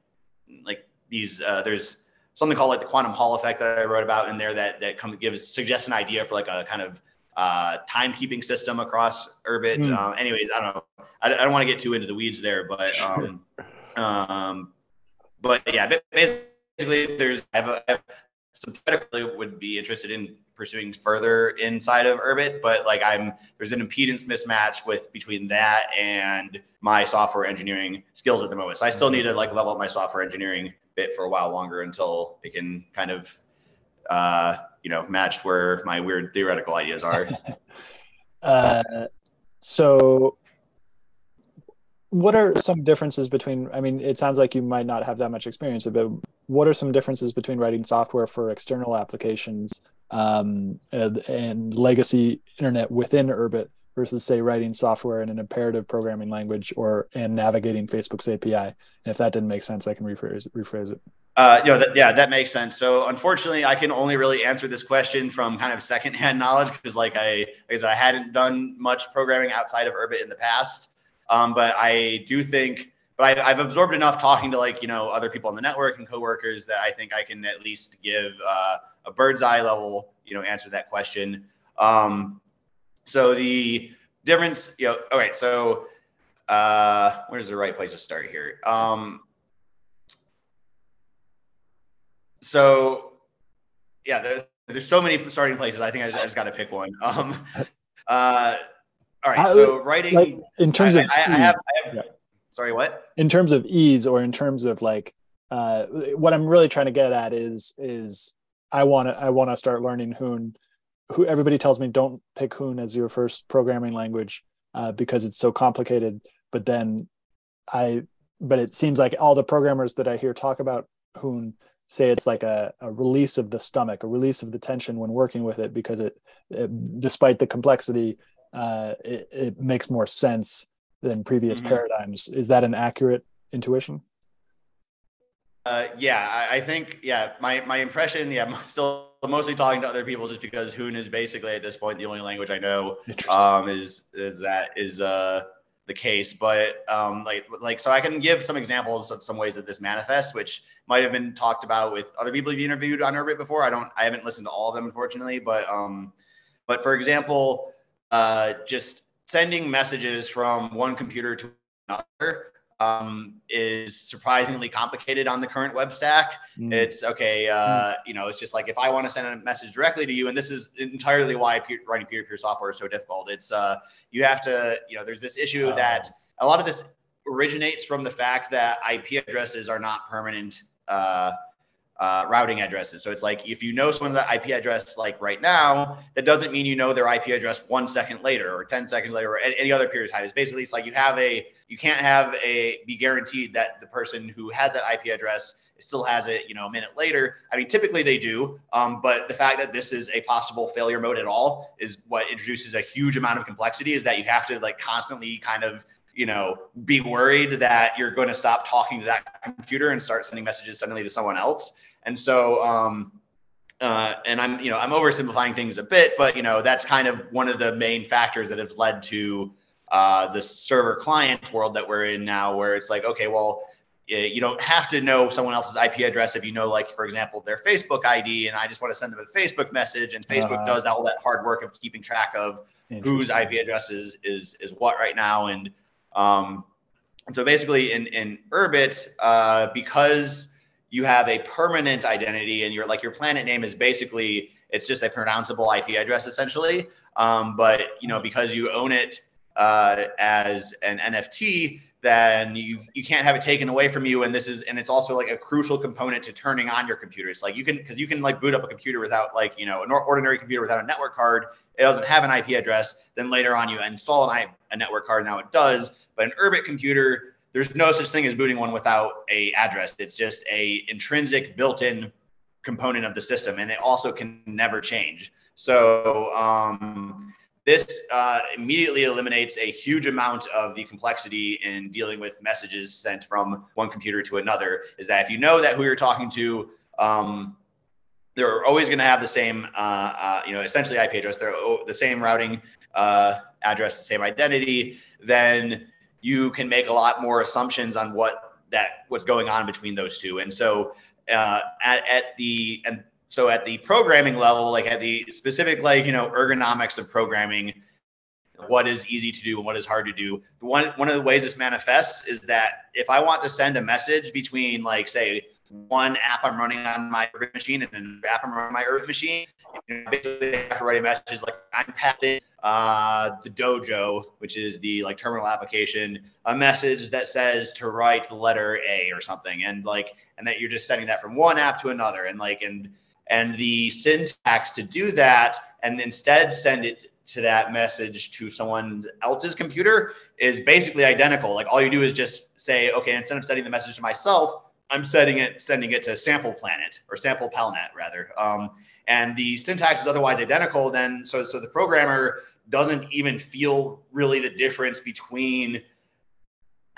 like these uh, there's something called like the quantum Hall effect that I wrote about in there that that comes gives suggests an idea for like a kind of uh, timekeeping system across Urbit. Mm. Um, anyways, I don't know. I, I don't want to get too into the weeds there, but um, um, but yeah, basically there's I have, a, I have synthetically would be interested in pursuing further inside of Urbit, but like I'm there's an impedance mismatch with between that and my software engineering skills at the moment. So I still need to like level up my software engineering bit for a while longer until it can kind of uh, you know match where my weird theoretical ideas are. uh, so what are some differences between i mean it sounds like you might not have that much experience but what are some differences between writing software for external applications um, and, and, legacy internet within Urbit versus say writing software in an imperative programming language or and navigating Facebook's API. And if that didn't make sense, I can rephrase it, rephrase it. Uh, you know, that, yeah, that makes sense. So unfortunately, I can only really answer this question from kind of secondhand knowledge because, like I, like I said, I hadn't done much programming outside of Urbit in the past. Um, but I do think, but I, have absorbed enough talking to like you know other people on the network and coworkers that I think I can at least give uh, a bird's eye level, you know, answer that question. Um, so the difference, you know, all right. So uh, where's the right place to start here? Um, so yeah, there's, there's so many starting places. I think I just, just got to pick one. Um, uh, all right. So writing like in terms I, of I, I, have, I have yeah. sorry, what? In terms of ease or in terms of like uh, what I'm really trying to get at is is I want to I want to start learning Hoon. Who everybody tells me don't pick Hoon as your first programming language uh, because it's so complicated. But then I but it seems like all the programmers that I hear talk about Hoon say it's like a, a release of the stomach, a release of the tension when working with it because it, it despite the complexity, uh, it, it, makes more sense than previous mm-hmm. paradigms. Is that an accurate intuition? Uh, yeah, I, I, think yeah. My my impression, yeah, I'm still mostly talking to other people just because Hoon is basically at this point the only language I know. Um, is is that is uh the case, but um, like like so I can give some examples of some ways that this manifests, which might have been talked about with other people you've interviewed on Urbit before. I don't, I haven't listened to all of them, unfortunately, but um, but for example, uh, just sending messages from one computer to another um, is surprisingly complicated on the current web stack. Mm. It's okay, uh, mm. you know, it's just like if I want to send a message directly to you, and this is entirely why peer, writing peer-to-peer software is so difficult. It's uh, you have to, you know, there's this issue that a lot of this originates from the fact that IP addresses are not permanent uh, uh, routing addresses. So it's like if you know someone's IP address like right now, that doesn't mean you know their IP address one second later or 10 seconds later or any other period of time. It's basically it's like you have a you can't have a be guaranteed that the person who has that IP address still has it, you know, a minute later. I mean, typically they do, um, but the fact that this is a possible failure mode at all is what introduces a huge amount of complexity. Is that you have to like constantly kind of you know, be worried that you're going to stop talking to that computer and start sending messages suddenly to someone else. And so, um, uh, and I'm, you know, I'm oversimplifying things a bit, but you know, that's kind of one of the main factors that has led to uh, the server client world that we're in now, where it's like, okay, well, you don't have to know someone else's IP address if you know, like, for example, their Facebook ID, and I just want to send them a Facebook message, and Facebook uh, does all that hard work of keeping track of whose IP address is is is what right now, and um, and so basically in, in Urbit, uh, because you have a permanent identity and your like your planet name is basically it's just a pronounceable IP address essentially. Um, but you know because you own it uh, as an NFT, then you you can't have it taken away from you. And this is and it's also like a crucial component to turning on your computer. It's like you can because you can like boot up a computer without like you know an ordinary computer without a network card. It doesn't have an IP address. Then later on you install an, a network card. Now it does but an Urbit computer, there's no such thing as booting one without a address. It's just a intrinsic built-in component of the system, and it also can never change. So um, this uh, immediately eliminates a huge amount of the complexity in dealing with messages sent from one computer to another. Is that if you know that who you're talking to, um, they're always going to have the same, uh, uh, you know, essentially IP address. They're the same routing uh, address, the same identity. Then you can make a lot more assumptions on what that what's going on between those two. And so uh, at, at the and so at the programming level, like at the specific like you know ergonomics of programming, what is easy to do and what is hard to do. One one of the ways this manifests is that if I want to send a message between like say one app I'm running on my Earth machine and an app I'm running on my Earth machine, you know, basically I have to write a message like I'm passing uh, the dojo, which is the like terminal application, a message that says to write the letter A or something, and like, and that you're just sending that from one app to another, and like, and and the syntax to do that, and instead send it to that message to someone else's computer is basically identical. Like all you do is just say, okay, instead of sending the message to myself, I'm sending it, sending it to Sample Planet or Sampel Palnet rather. Um, and the syntax is otherwise identical. Then so so the programmer doesn't even feel really the difference between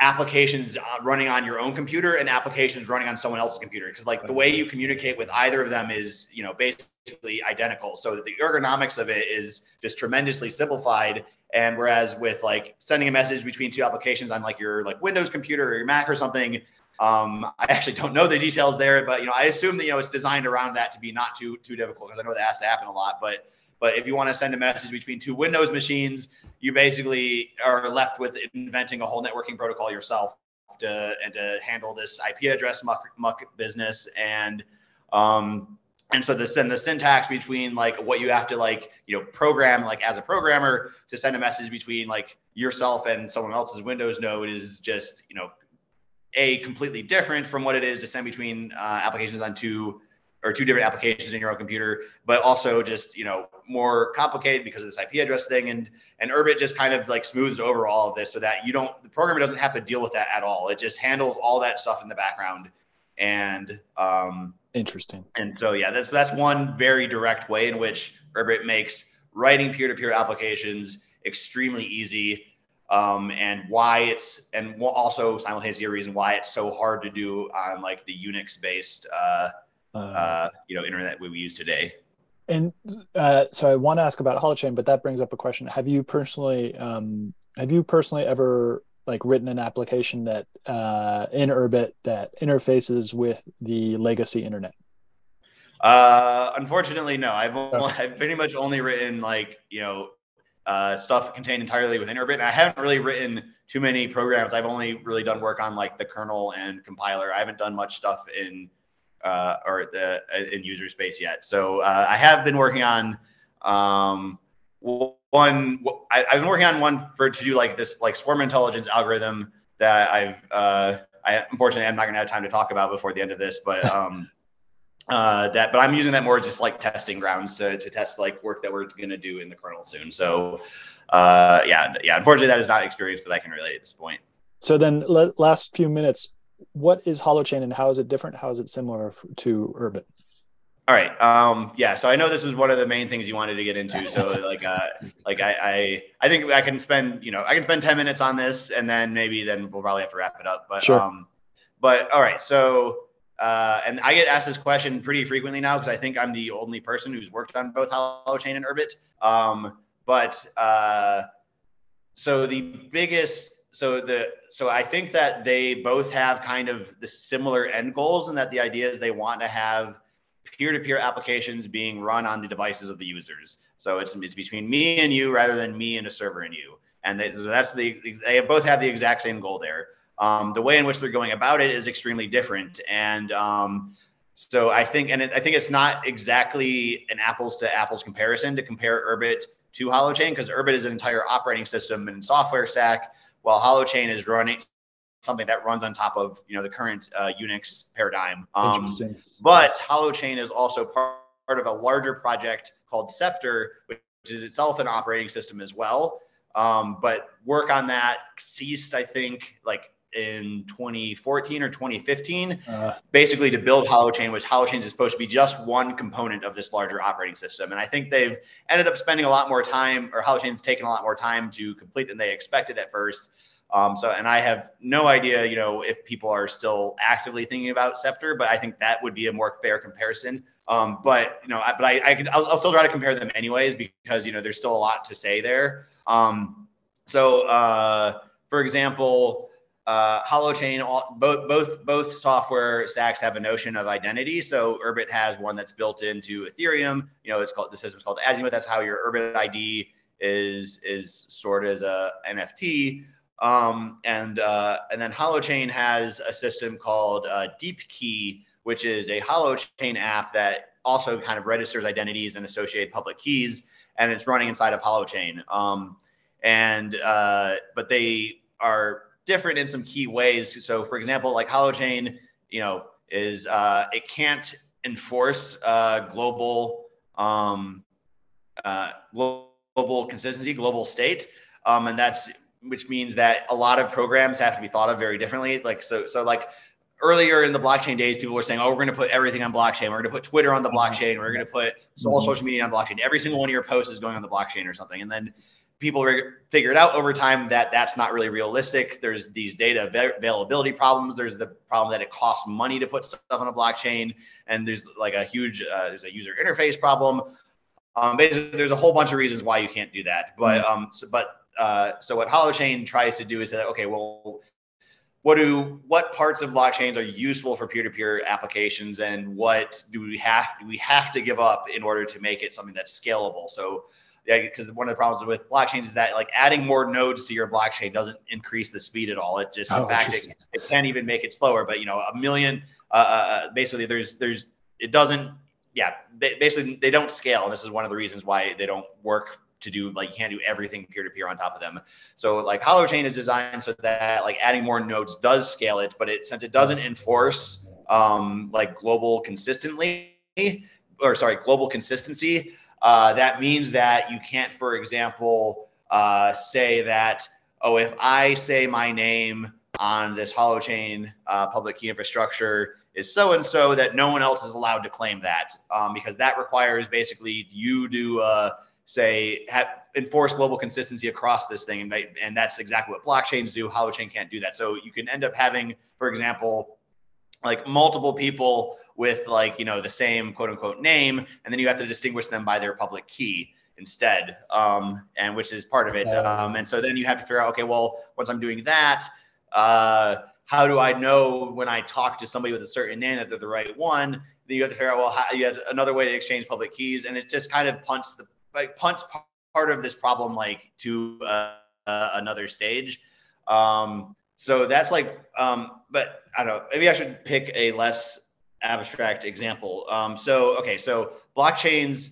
applications uh, running on your own computer and applications running on someone else's computer. Because like the way you communicate with either of them is you know basically identical. So the ergonomics of it is just tremendously simplified. And whereas with like sending a message between two applications on like your like windows computer or your mac or something um, i actually don't know the details there. But you know i assume that you know it's designed around that to be not too too difficult because i know that has to happen a lot. But but if you want to send a message between two Windows machines, you basically are left with inventing a whole networking protocol yourself to and to handle this IP address muck, muck business. And um, and so the and the syntax between like what you have to like you know program like as a programmer to send a message between like yourself and someone else's Windows node is just you know a completely different from what it is to send between uh, applications on two or two different applications in your own computer, but also just you know more complicated because of this IP address thing. And and Urbit just kind of like smooths over all of this so that you don't the programmer doesn't have to deal with that at all. It just handles all that stuff in the background. And um, interesting. And so yeah, that's that's one very direct way in which Urbit makes writing peer-to-peer applications extremely easy. Um, and why it's and also simultaneously a reason why it's so hard to do on like the Unix based uh, uh, uh, you know internet we use today. And uh, so I want to ask about Holochain, but that brings up a question: Have you personally um, have you personally ever like written an application that uh, in Urbit that interfaces with the legacy internet? Uh, unfortunately, no. I've only, okay. I've pretty much only written like you know uh, stuff contained entirely within Urbit. And I haven't really written too many programs. I've only really done work on like the kernel and compiler. I haven't done much stuff in uh, or the uh, in user space yet. So uh, I have been working on um, one. I, have been working on one for to do like this like swarm intelligence algorithm that I've. Uh, I unfortunately I'm not gonna have time to talk about before the end of this, but um, uh, that. But I'm using that more as just like testing grounds to to test like work that we're gonna do in the kernel soon. So uh, yeah, yeah. Unfortunately, that is not experience that I can relate at this point. So then, last few minutes, what is holochain and how is it different how is it similar to urbit all right um yeah so i know this was one of the main things you wanted to get into so like uh like I, I i think i can spend you know i can spend 10 minutes on this and then maybe then we'll probably have to wrap it up but sure. um but all right so uh, and I get asked this question pretty frequently now because I think I'm the only person who's worked on both Holochain and Urbit. Um, but uh, so the biggest so the so I think that they both have kind of the similar end goals, and that the idea is they want to have peer-to-peer applications being run on the devices of the users. So it's it's between me and you rather than me and a server and you. And they, so that's the they both have the exact same goal there. Um, the way in which they're going about it is extremely different, and um, so I think and it, I think it's not exactly an apples to apples comparison to compare Urbit to Holochain because Urbit is an entire operating system and software stack while Holochain is running something that runs on top of you know the current uh, Unix paradigm. Um, Interesting. But Holochain is also part, part of a larger project called Ceptr, which is itself an operating system as well. Um, but work on that ceased, I think, like in 2014 or 2015, uh, basically to build Holochain, which Holochain is supposed to be just one component of this larger operating system. And I think they've ended up spending a lot more time, or Holochain's taken a lot more time to complete than they expected at first. Um, so, and I have no idea, you know, if people are still actively thinking about Ceptr, but I think that would be a more fair comparison. Um, but you know, I, but I, I could, I'll, I'll, still try to compare them anyways because you know there's still a lot to say there. Um, so, uh, for example, uh, Holochain, all, both both both software stacks have a notion of identity. So Urbit has one that's built into Ethereum. You know, it's called the system's called Azimuth. That's how your Urbit ID is is stored as a NFT. Um, and uh, and then Holochain has a system called uh, DeepKey, which is a Holochain app that also kind of registers identities and associated public keys, and it's running inside of Holochain. Um, and uh, but they are different in some key ways. So, for example, like Holochain, you know, is uh, it can't enforce uh, global um, uh, global consistency, global state, um, and that's which means that a lot of programs have to be thought of very differently. Like so, so like earlier in the blockchain days, people were saying, "Oh, we're going to put everything on blockchain. We're going to put Twitter on the mm-hmm. blockchain. We're going to put all mm-hmm. social media on blockchain. Every single one of your posts is going on the blockchain or something." And then people figured out over time that that's not really realistic. There's these data availability problems. There's the problem that it costs money to put stuff on a blockchain, and there's like a huge uh, there's a user interface problem. Um, basically, there's a whole bunch of reasons why you can't do that. But mm-hmm. um, so, but uh, so what Holochain tries to do is that okay, well, what do what parts of blockchains are useful for peer-to-peer applications, and what do we have do we have to give up in order to make it something that's scalable? So because one of the problems with blockchains is that like adding more nodes to your blockchain doesn't increase the speed at all. It just, oh, in fact, it, it can't even make it slower. But you know, a million, uh, uh, uh basically, there's, there's, it doesn't, yeah, basically, they don't scale. And this is one of the reasons why they don't work to do like you can't do everything peer to peer on top of them. So like Holochain is designed so that like adding more nodes does scale it, but it since it doesn't enforce um, like global consistently or sorry global consistency, uh, that means that you can't, for example, uh, say that, oh, if I say my name on this holochain uh, public key infrastructure is so and so, that no one else is allowed to claim that um, because that requires basically you to uh, say have, enforce global consistency across this thing, and, and that's exactly what blockchains do. Holochain can't do that, so you can end up having, for example, like multiple people with like you know the same quote unquote name and then you have to distinguish them by their public key instead um, and which is part of it um, and so then you have to figure out okay well once i'm doing that uh, how do i know when i talk to somebody with a certain name that they're the right one? Then you have to figure out well how, you have another way to exchange public keys and it just kind of punts the like punts part of this problem like to uh, uh, another stage. Um, so that's like um, but i don't know maybe i should pick a less abstract example. Um, so, okay, so blockchains,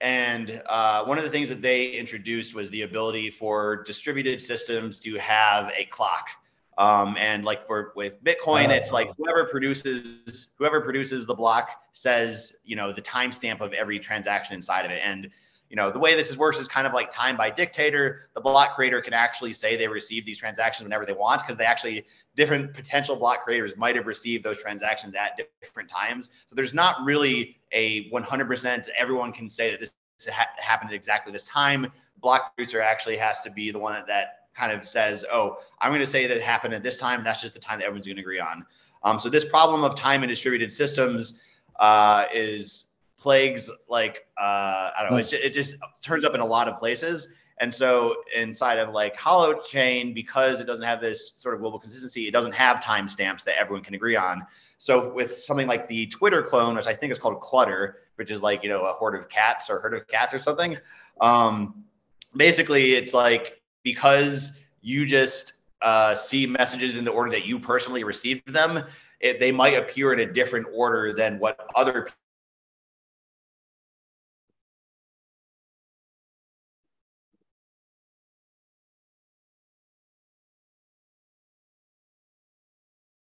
and uh, one of the things that they introduced was the ability for distributed systems to have a clock. Um, and like for with Bitcoin, it's like whoever produces whoever produces the block says you know the timestamp of every transaction inside of it. And you know the way this is works is kind of like time by dictator. The block creator can actually say they receive these transactions whenever they want because they actually different potential block creators might have received those transactions at different times. So there's not really a 100% everyone can say that this ha- happened at exactly this time. Block producer actually has to be the one that, that kind of says oh i'm going to say that happened at this time. That's just the time that everyone's going to agree on. Um, so this problem of time and distributed systems uh, is plagues like uh, I don't know. Just, it just turns up in a lot of places. And so inside of like Holochain, because it doesn't have this sort of global consistency, it doesn't have timestamps that everyone can agree on. So with something like the Twitter clone, which I think is called Clutter, which is like you know a horde of cats or herd of cats or something. Um, basically, it's like because you just uh, see messages in the order that you personally received them, it, they might appear in a different order than what other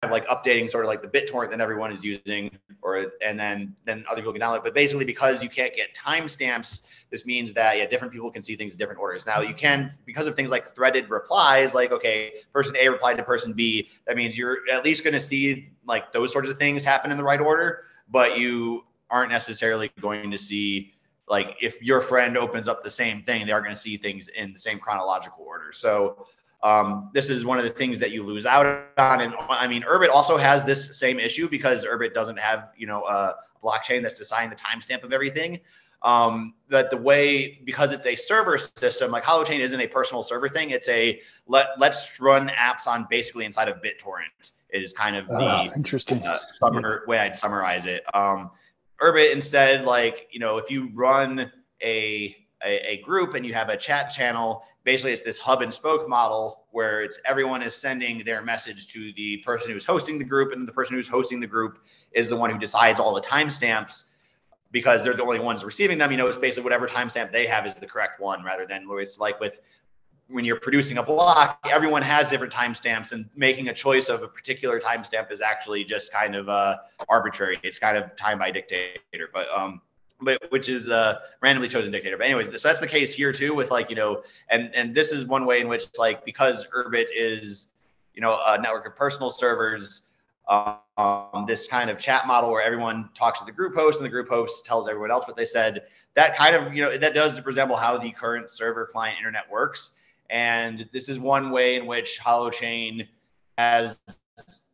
like updating sort of like the BitTorrent that everyone is using, or and then then other people can download. But basically, because you can't get timestamps, this means that yeah, different people can see things in different orders. Now you can because of things like threaded replies, like okay, person A replied to person B. That means you're at least going to see like those sorts of things happen in the right order, but you aren't necessarily going to see like if your friend opens up the same thing, they are going to see things in the same chronological order. So um, this is one of the things that you lose out on. And I mean, Urbit also has this same issue because Urbit doesn't have, you know, a blockchain that's deciding the timestamp of everything. Um, but the way, because it's a server system, like Holochain isn't a personal server thing. It's a let, let's run apps on basically inside of BitTorrent is kind of the uh, interesting uh, summer, way I'd summarize it. Um, Urbit instead, like, you know, if you run a, a, a group and you have a chat channel, basically it's this hub and spoke model where it's everyone is sending their message to the person who's hosting the group and the person who's hosting the group is the one who decides all the timestamps because they're the only ones receiving them. You know it's basically whatever timestamp they have is the correct one rather than it's like with when you're producing a block everyone has different timestamps and making a choice of a particular timestamp is actually just kind of uh, arbitrary. It's kind of time by dictator. But um but which is a randomly chosen dictator. But anyways, so that's the case here too with like, you know, and and this is one way in which like because Urbit is, you know, a network of personal servers, um, this kind of chat model where everyone talks to the group host and the group host tells everyone else what they said. That kind of, you know, that does resemble how the current server client internet works. And this is one way in which Holochain has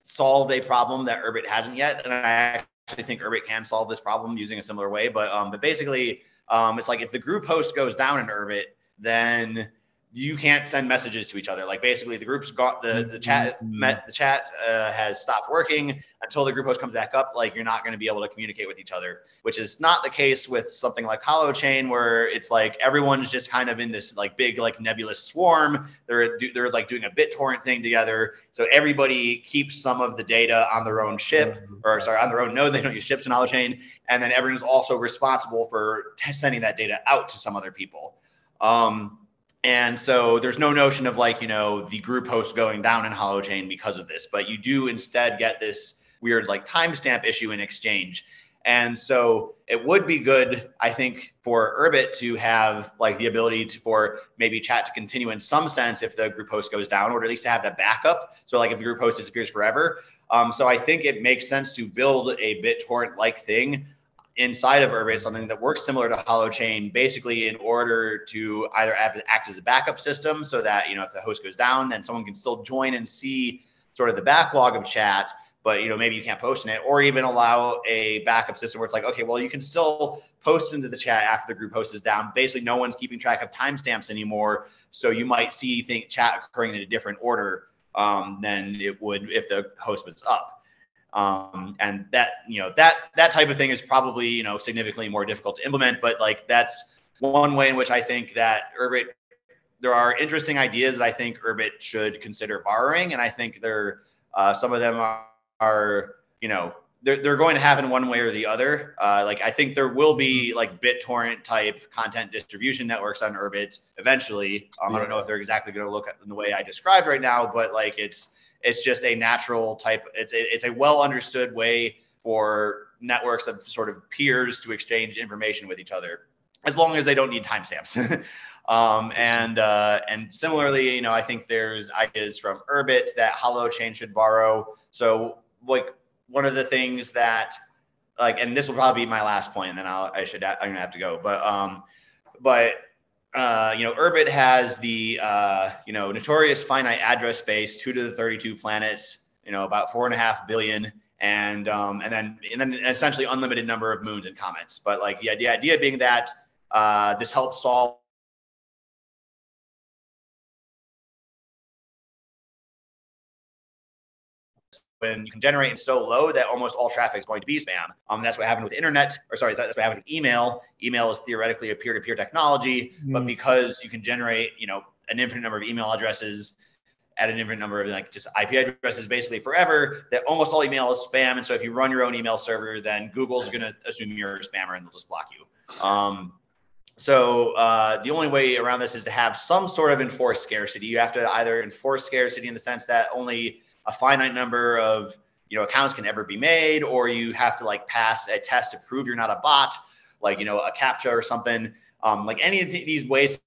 solved a problem that Urbit hasn't yet. And I actually think Urbit can solve this problem using a similar way. But um, but basically, um, it's like if the group host goes down in Urbit, then you can't send messages to each other. Like basically, the group's got the the chat mm-hmm. met the chat uh, has stopped working until the group host comes back up. Like you're not going to be able to communicate with each other, which is not the case with something like Holochain, where it's like everyone's just kind of in this like big like nebulous swarm. They're they're like doing a BitTorrent thing together, so everybody keeps some of the data on their own ship or sorry on their own node. They don't use ships in Holochain, and then everyone's also responsible for sending that data out to some other people. Um, and so there's no notion of like, you know, the group host going down in Holochain because of this, but you do instead get this weird like timestamp issue in exchange. And so it would be good, I think, for Urbit to have like the ability to for maybe chat to continue in some sense if the group host goes down, or at least to have that backup. So like if the group host disappears forever. Um, so I think it makes sense to build a BitTorrent like thing inside of Urbit something that works similar to Holochain, basically in order to either act as a backup system so that, you know, if the host goes down, then someone can still join and see sort of the backlog of chat, but, you know, maybe you can't post in it, or even allow a backup system where it's like, okay, well, you can still post into the chat after the group host is down. Basically, no one's keeping track of timestamps anymore. So you might see think chat occurring in a different order um, than it would if the host was up. Um, and that you know that that type of thing is probably you know significantly more difficult to implement but like that's one way in which i think that urbit there are interesting ideas that i think urbit should consider borrowing and i think there uh, some of them are, are you know they're, they're going to happen one way or the other. Uh, like i think there will be like bittorrent type content distribution networks on urbit eventually. Um, yeah. i don't know if they're exactly going to look at in the way i described right now but like it's it's just a natural type. It's a, it's a well understood way for networks of sort of peers to exchange information with each other, as long as they don't need timestamps. um, and uh, and similarly, you know, I think there's ideas from Urbit that Holochain should borrow. So like one of the things that like, and this will probably be my last point, and then I'll I should I'm gonna have to go, but um, but uh, you know, Urbit has the, uh, you know, notorious finite address space, two to the 32 planets, you know, about four and a half billion, and um, and then and then essentially unlimited number of moons and comets. But like the, the idea being that uh, this helps solve when you can generate so low that almost all traffic is going to be spam. Um, that's what happened with internet, or sorry, that's what happened with email. Email is theoretically a peer-to-peer technology, mm. but because you can generate, you know, an infinite number of email addresses at an infinite number of like just IP addresses basically forever, that almost all email is spam. And so if you run your own email server, then Google's going to assume you're a spammer and they'll just block you. Um, so uh, the only way around this is to have some sort of enforced scarcity. You have to either enforce scarcity in the sense that only a finite number of you know accounts can ever be made or you have to like pass a test to prove you're not a bot like you know a captcha or something um, like any of th- these ways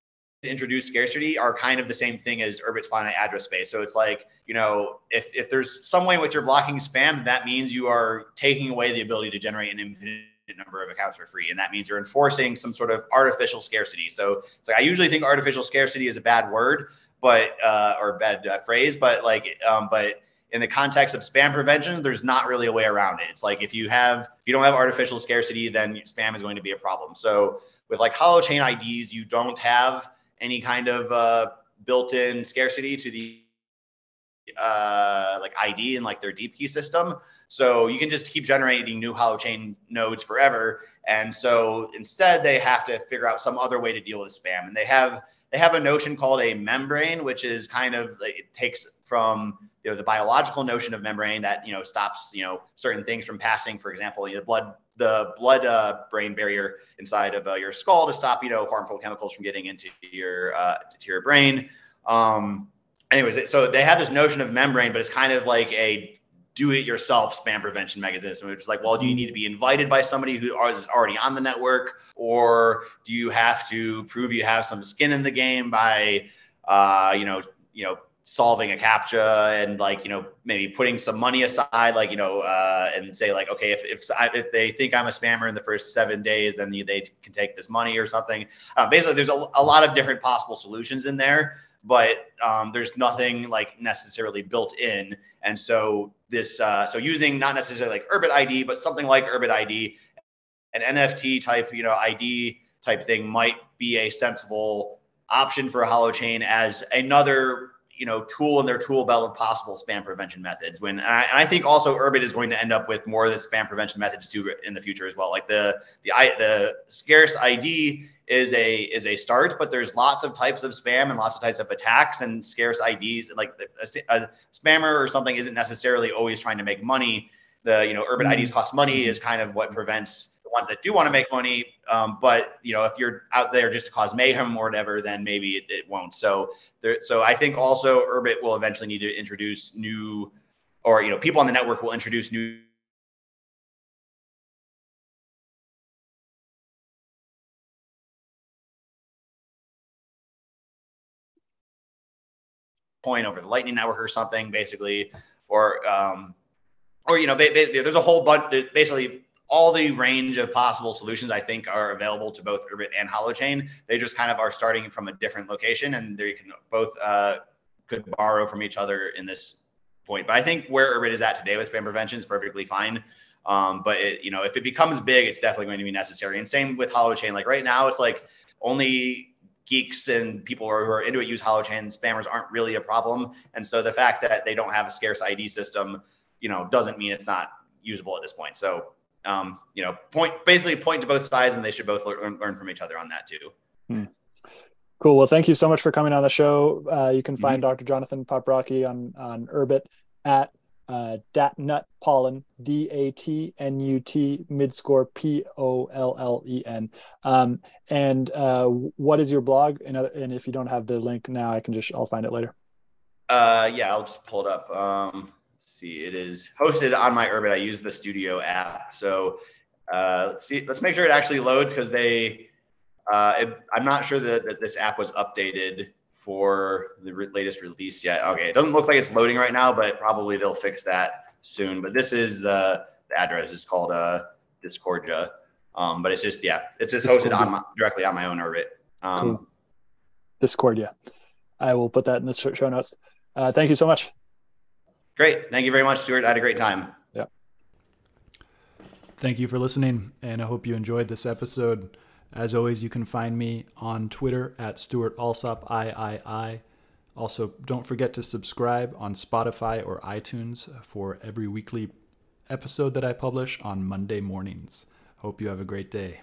to introduce scarcity are kind of the same thing as Urbit's finite address space. So it's like, you know, if, if there's some way in which you're blocking spam, that means you are taking away the ability to generate an infinite number of accounts for free. And that means you're enforcing some sort of artificial scarcity. So it's like, I usually think artificial scarcity is a bad word, but, uh, or bad uh, phrase, but like, um, but in the context of spam prevention, there's not really a way around it. It's like if you have if you don't have artificial scarcity, then spam is going to be a problem. So with like holochain IDs, you don't have any kind of uh, built-in scarcity to the uh, like ID and like their DeepKey system. So you can just keep generating new holochain nodes forever. And so instead, they have to figure out some other way to deal with spam. And they have they have a notion called a membrane, which is kind of it takes from you know the biological notion of membrane that you know stops you know certain things from passing. For example, you know, the blood the blood uh, brain barrier inside of uh, your skull to stop you know harmful chemicals from getting into your uh, to your brain. Um, anyways, so they have this notion of membrane, but it's kind of like a do-it-yourself spam prevention mechanism. Which is like, well, do you need to be invited by somebody who is already on the network, or do you have to prove you have some skin in the game by, uh, you know, you know, solving a captcha and like you know maybe putting some money aside like you know uh, and say like okay if if, I, if they think i'm a spammer in the first seven days then they can take this money or something. Uh, basically there's a, a lot of different possible solutions in there but um, there's nothing like necessarily built in. And so this uh, so using not necessarily like urbit id but something like urbit id an nft type you know id type thing might be a sensible option for a holochain as another you know tool in their tool belt of possible spam prevention methods. When I, and I, think also Urbit is going to end up with more of the spam prevention methods too in the future as well. Like the the the scarce ID is a is a start, but there's lots of types of spam and lots of types of attacks and scarce IDs. And Like a, a spammer or something isn't necessarily always trying to make money. The you know Urbit IDs mm-hmm. cost money is kind of what prevents the ones that do want to make money. Um, but you know, if you're out there just to cause mayhem or whatever, then maybe it, it won't. So there, so I think also Urbit will eventually need to introduce new, or you know, people on the network will introduce new point over the Lightning Network or something, basically, or um, or you know, there's a whole bunch. Basically, all the range of possible solutions I think are available to both Urbit and Holochain. They just kind of are starting from a different location, and they can both uh, could borrow from each other in this point. But I think where Urbit is at today with spam prevention is perfectly fine. Um, but it, you know, if it becomes big, it's definitely going to be necessary. And same with Holochain. Like right now, it's like only geeks and people who are into it use Holochain. Spammers aren't really a problem. And so the fact that they don't have a scarce ID system, you know, doesn't mean it's not usable at this point. So um, you know, point basically point to both sides, and they should both learn, learn from each other on that too. Hmm. Cool. Well, thank you so much for coming on the show. Uh, you can mm-hmm. find mm-hmm. Dr. Jonathan Paprocki on on Urbit at uh, Datnut Pollen, D A T N U T midscore P O L L E N. Um, and uh, what is your blog? And, uh, and if you don't have the link now, I can just I'll find it later. Uh, yeah, I'll just pull it up. Um, see, it is hosted on my Urbit. I use the Studio app. So uh, let's see, let's make sure it actually loads because they, uh, it, I'm not sure that, that this app was updated for the re- latest release yet. Okay, it doesn't look like it's loading right now, but probably they'll fix that soon. But this is the, the address. It's called uh, Discordia. Um, but it's just yeah, it's just hosted on my, directly on my own Urbit. Um, cool. Discordia. I will put that in the show notes. Uh, thank you so much. Great. Thank you very much, Stewart. I had a great time. Yeah. Thank you for listening, and I hope you enjoyed this episode. As always, you can find me on Twitter at Stewart Alsop III. Also, don't forget to subscribe on Spotify or iTunes for every weekly episode that I publish on Monday mornings. Hope you have a great day.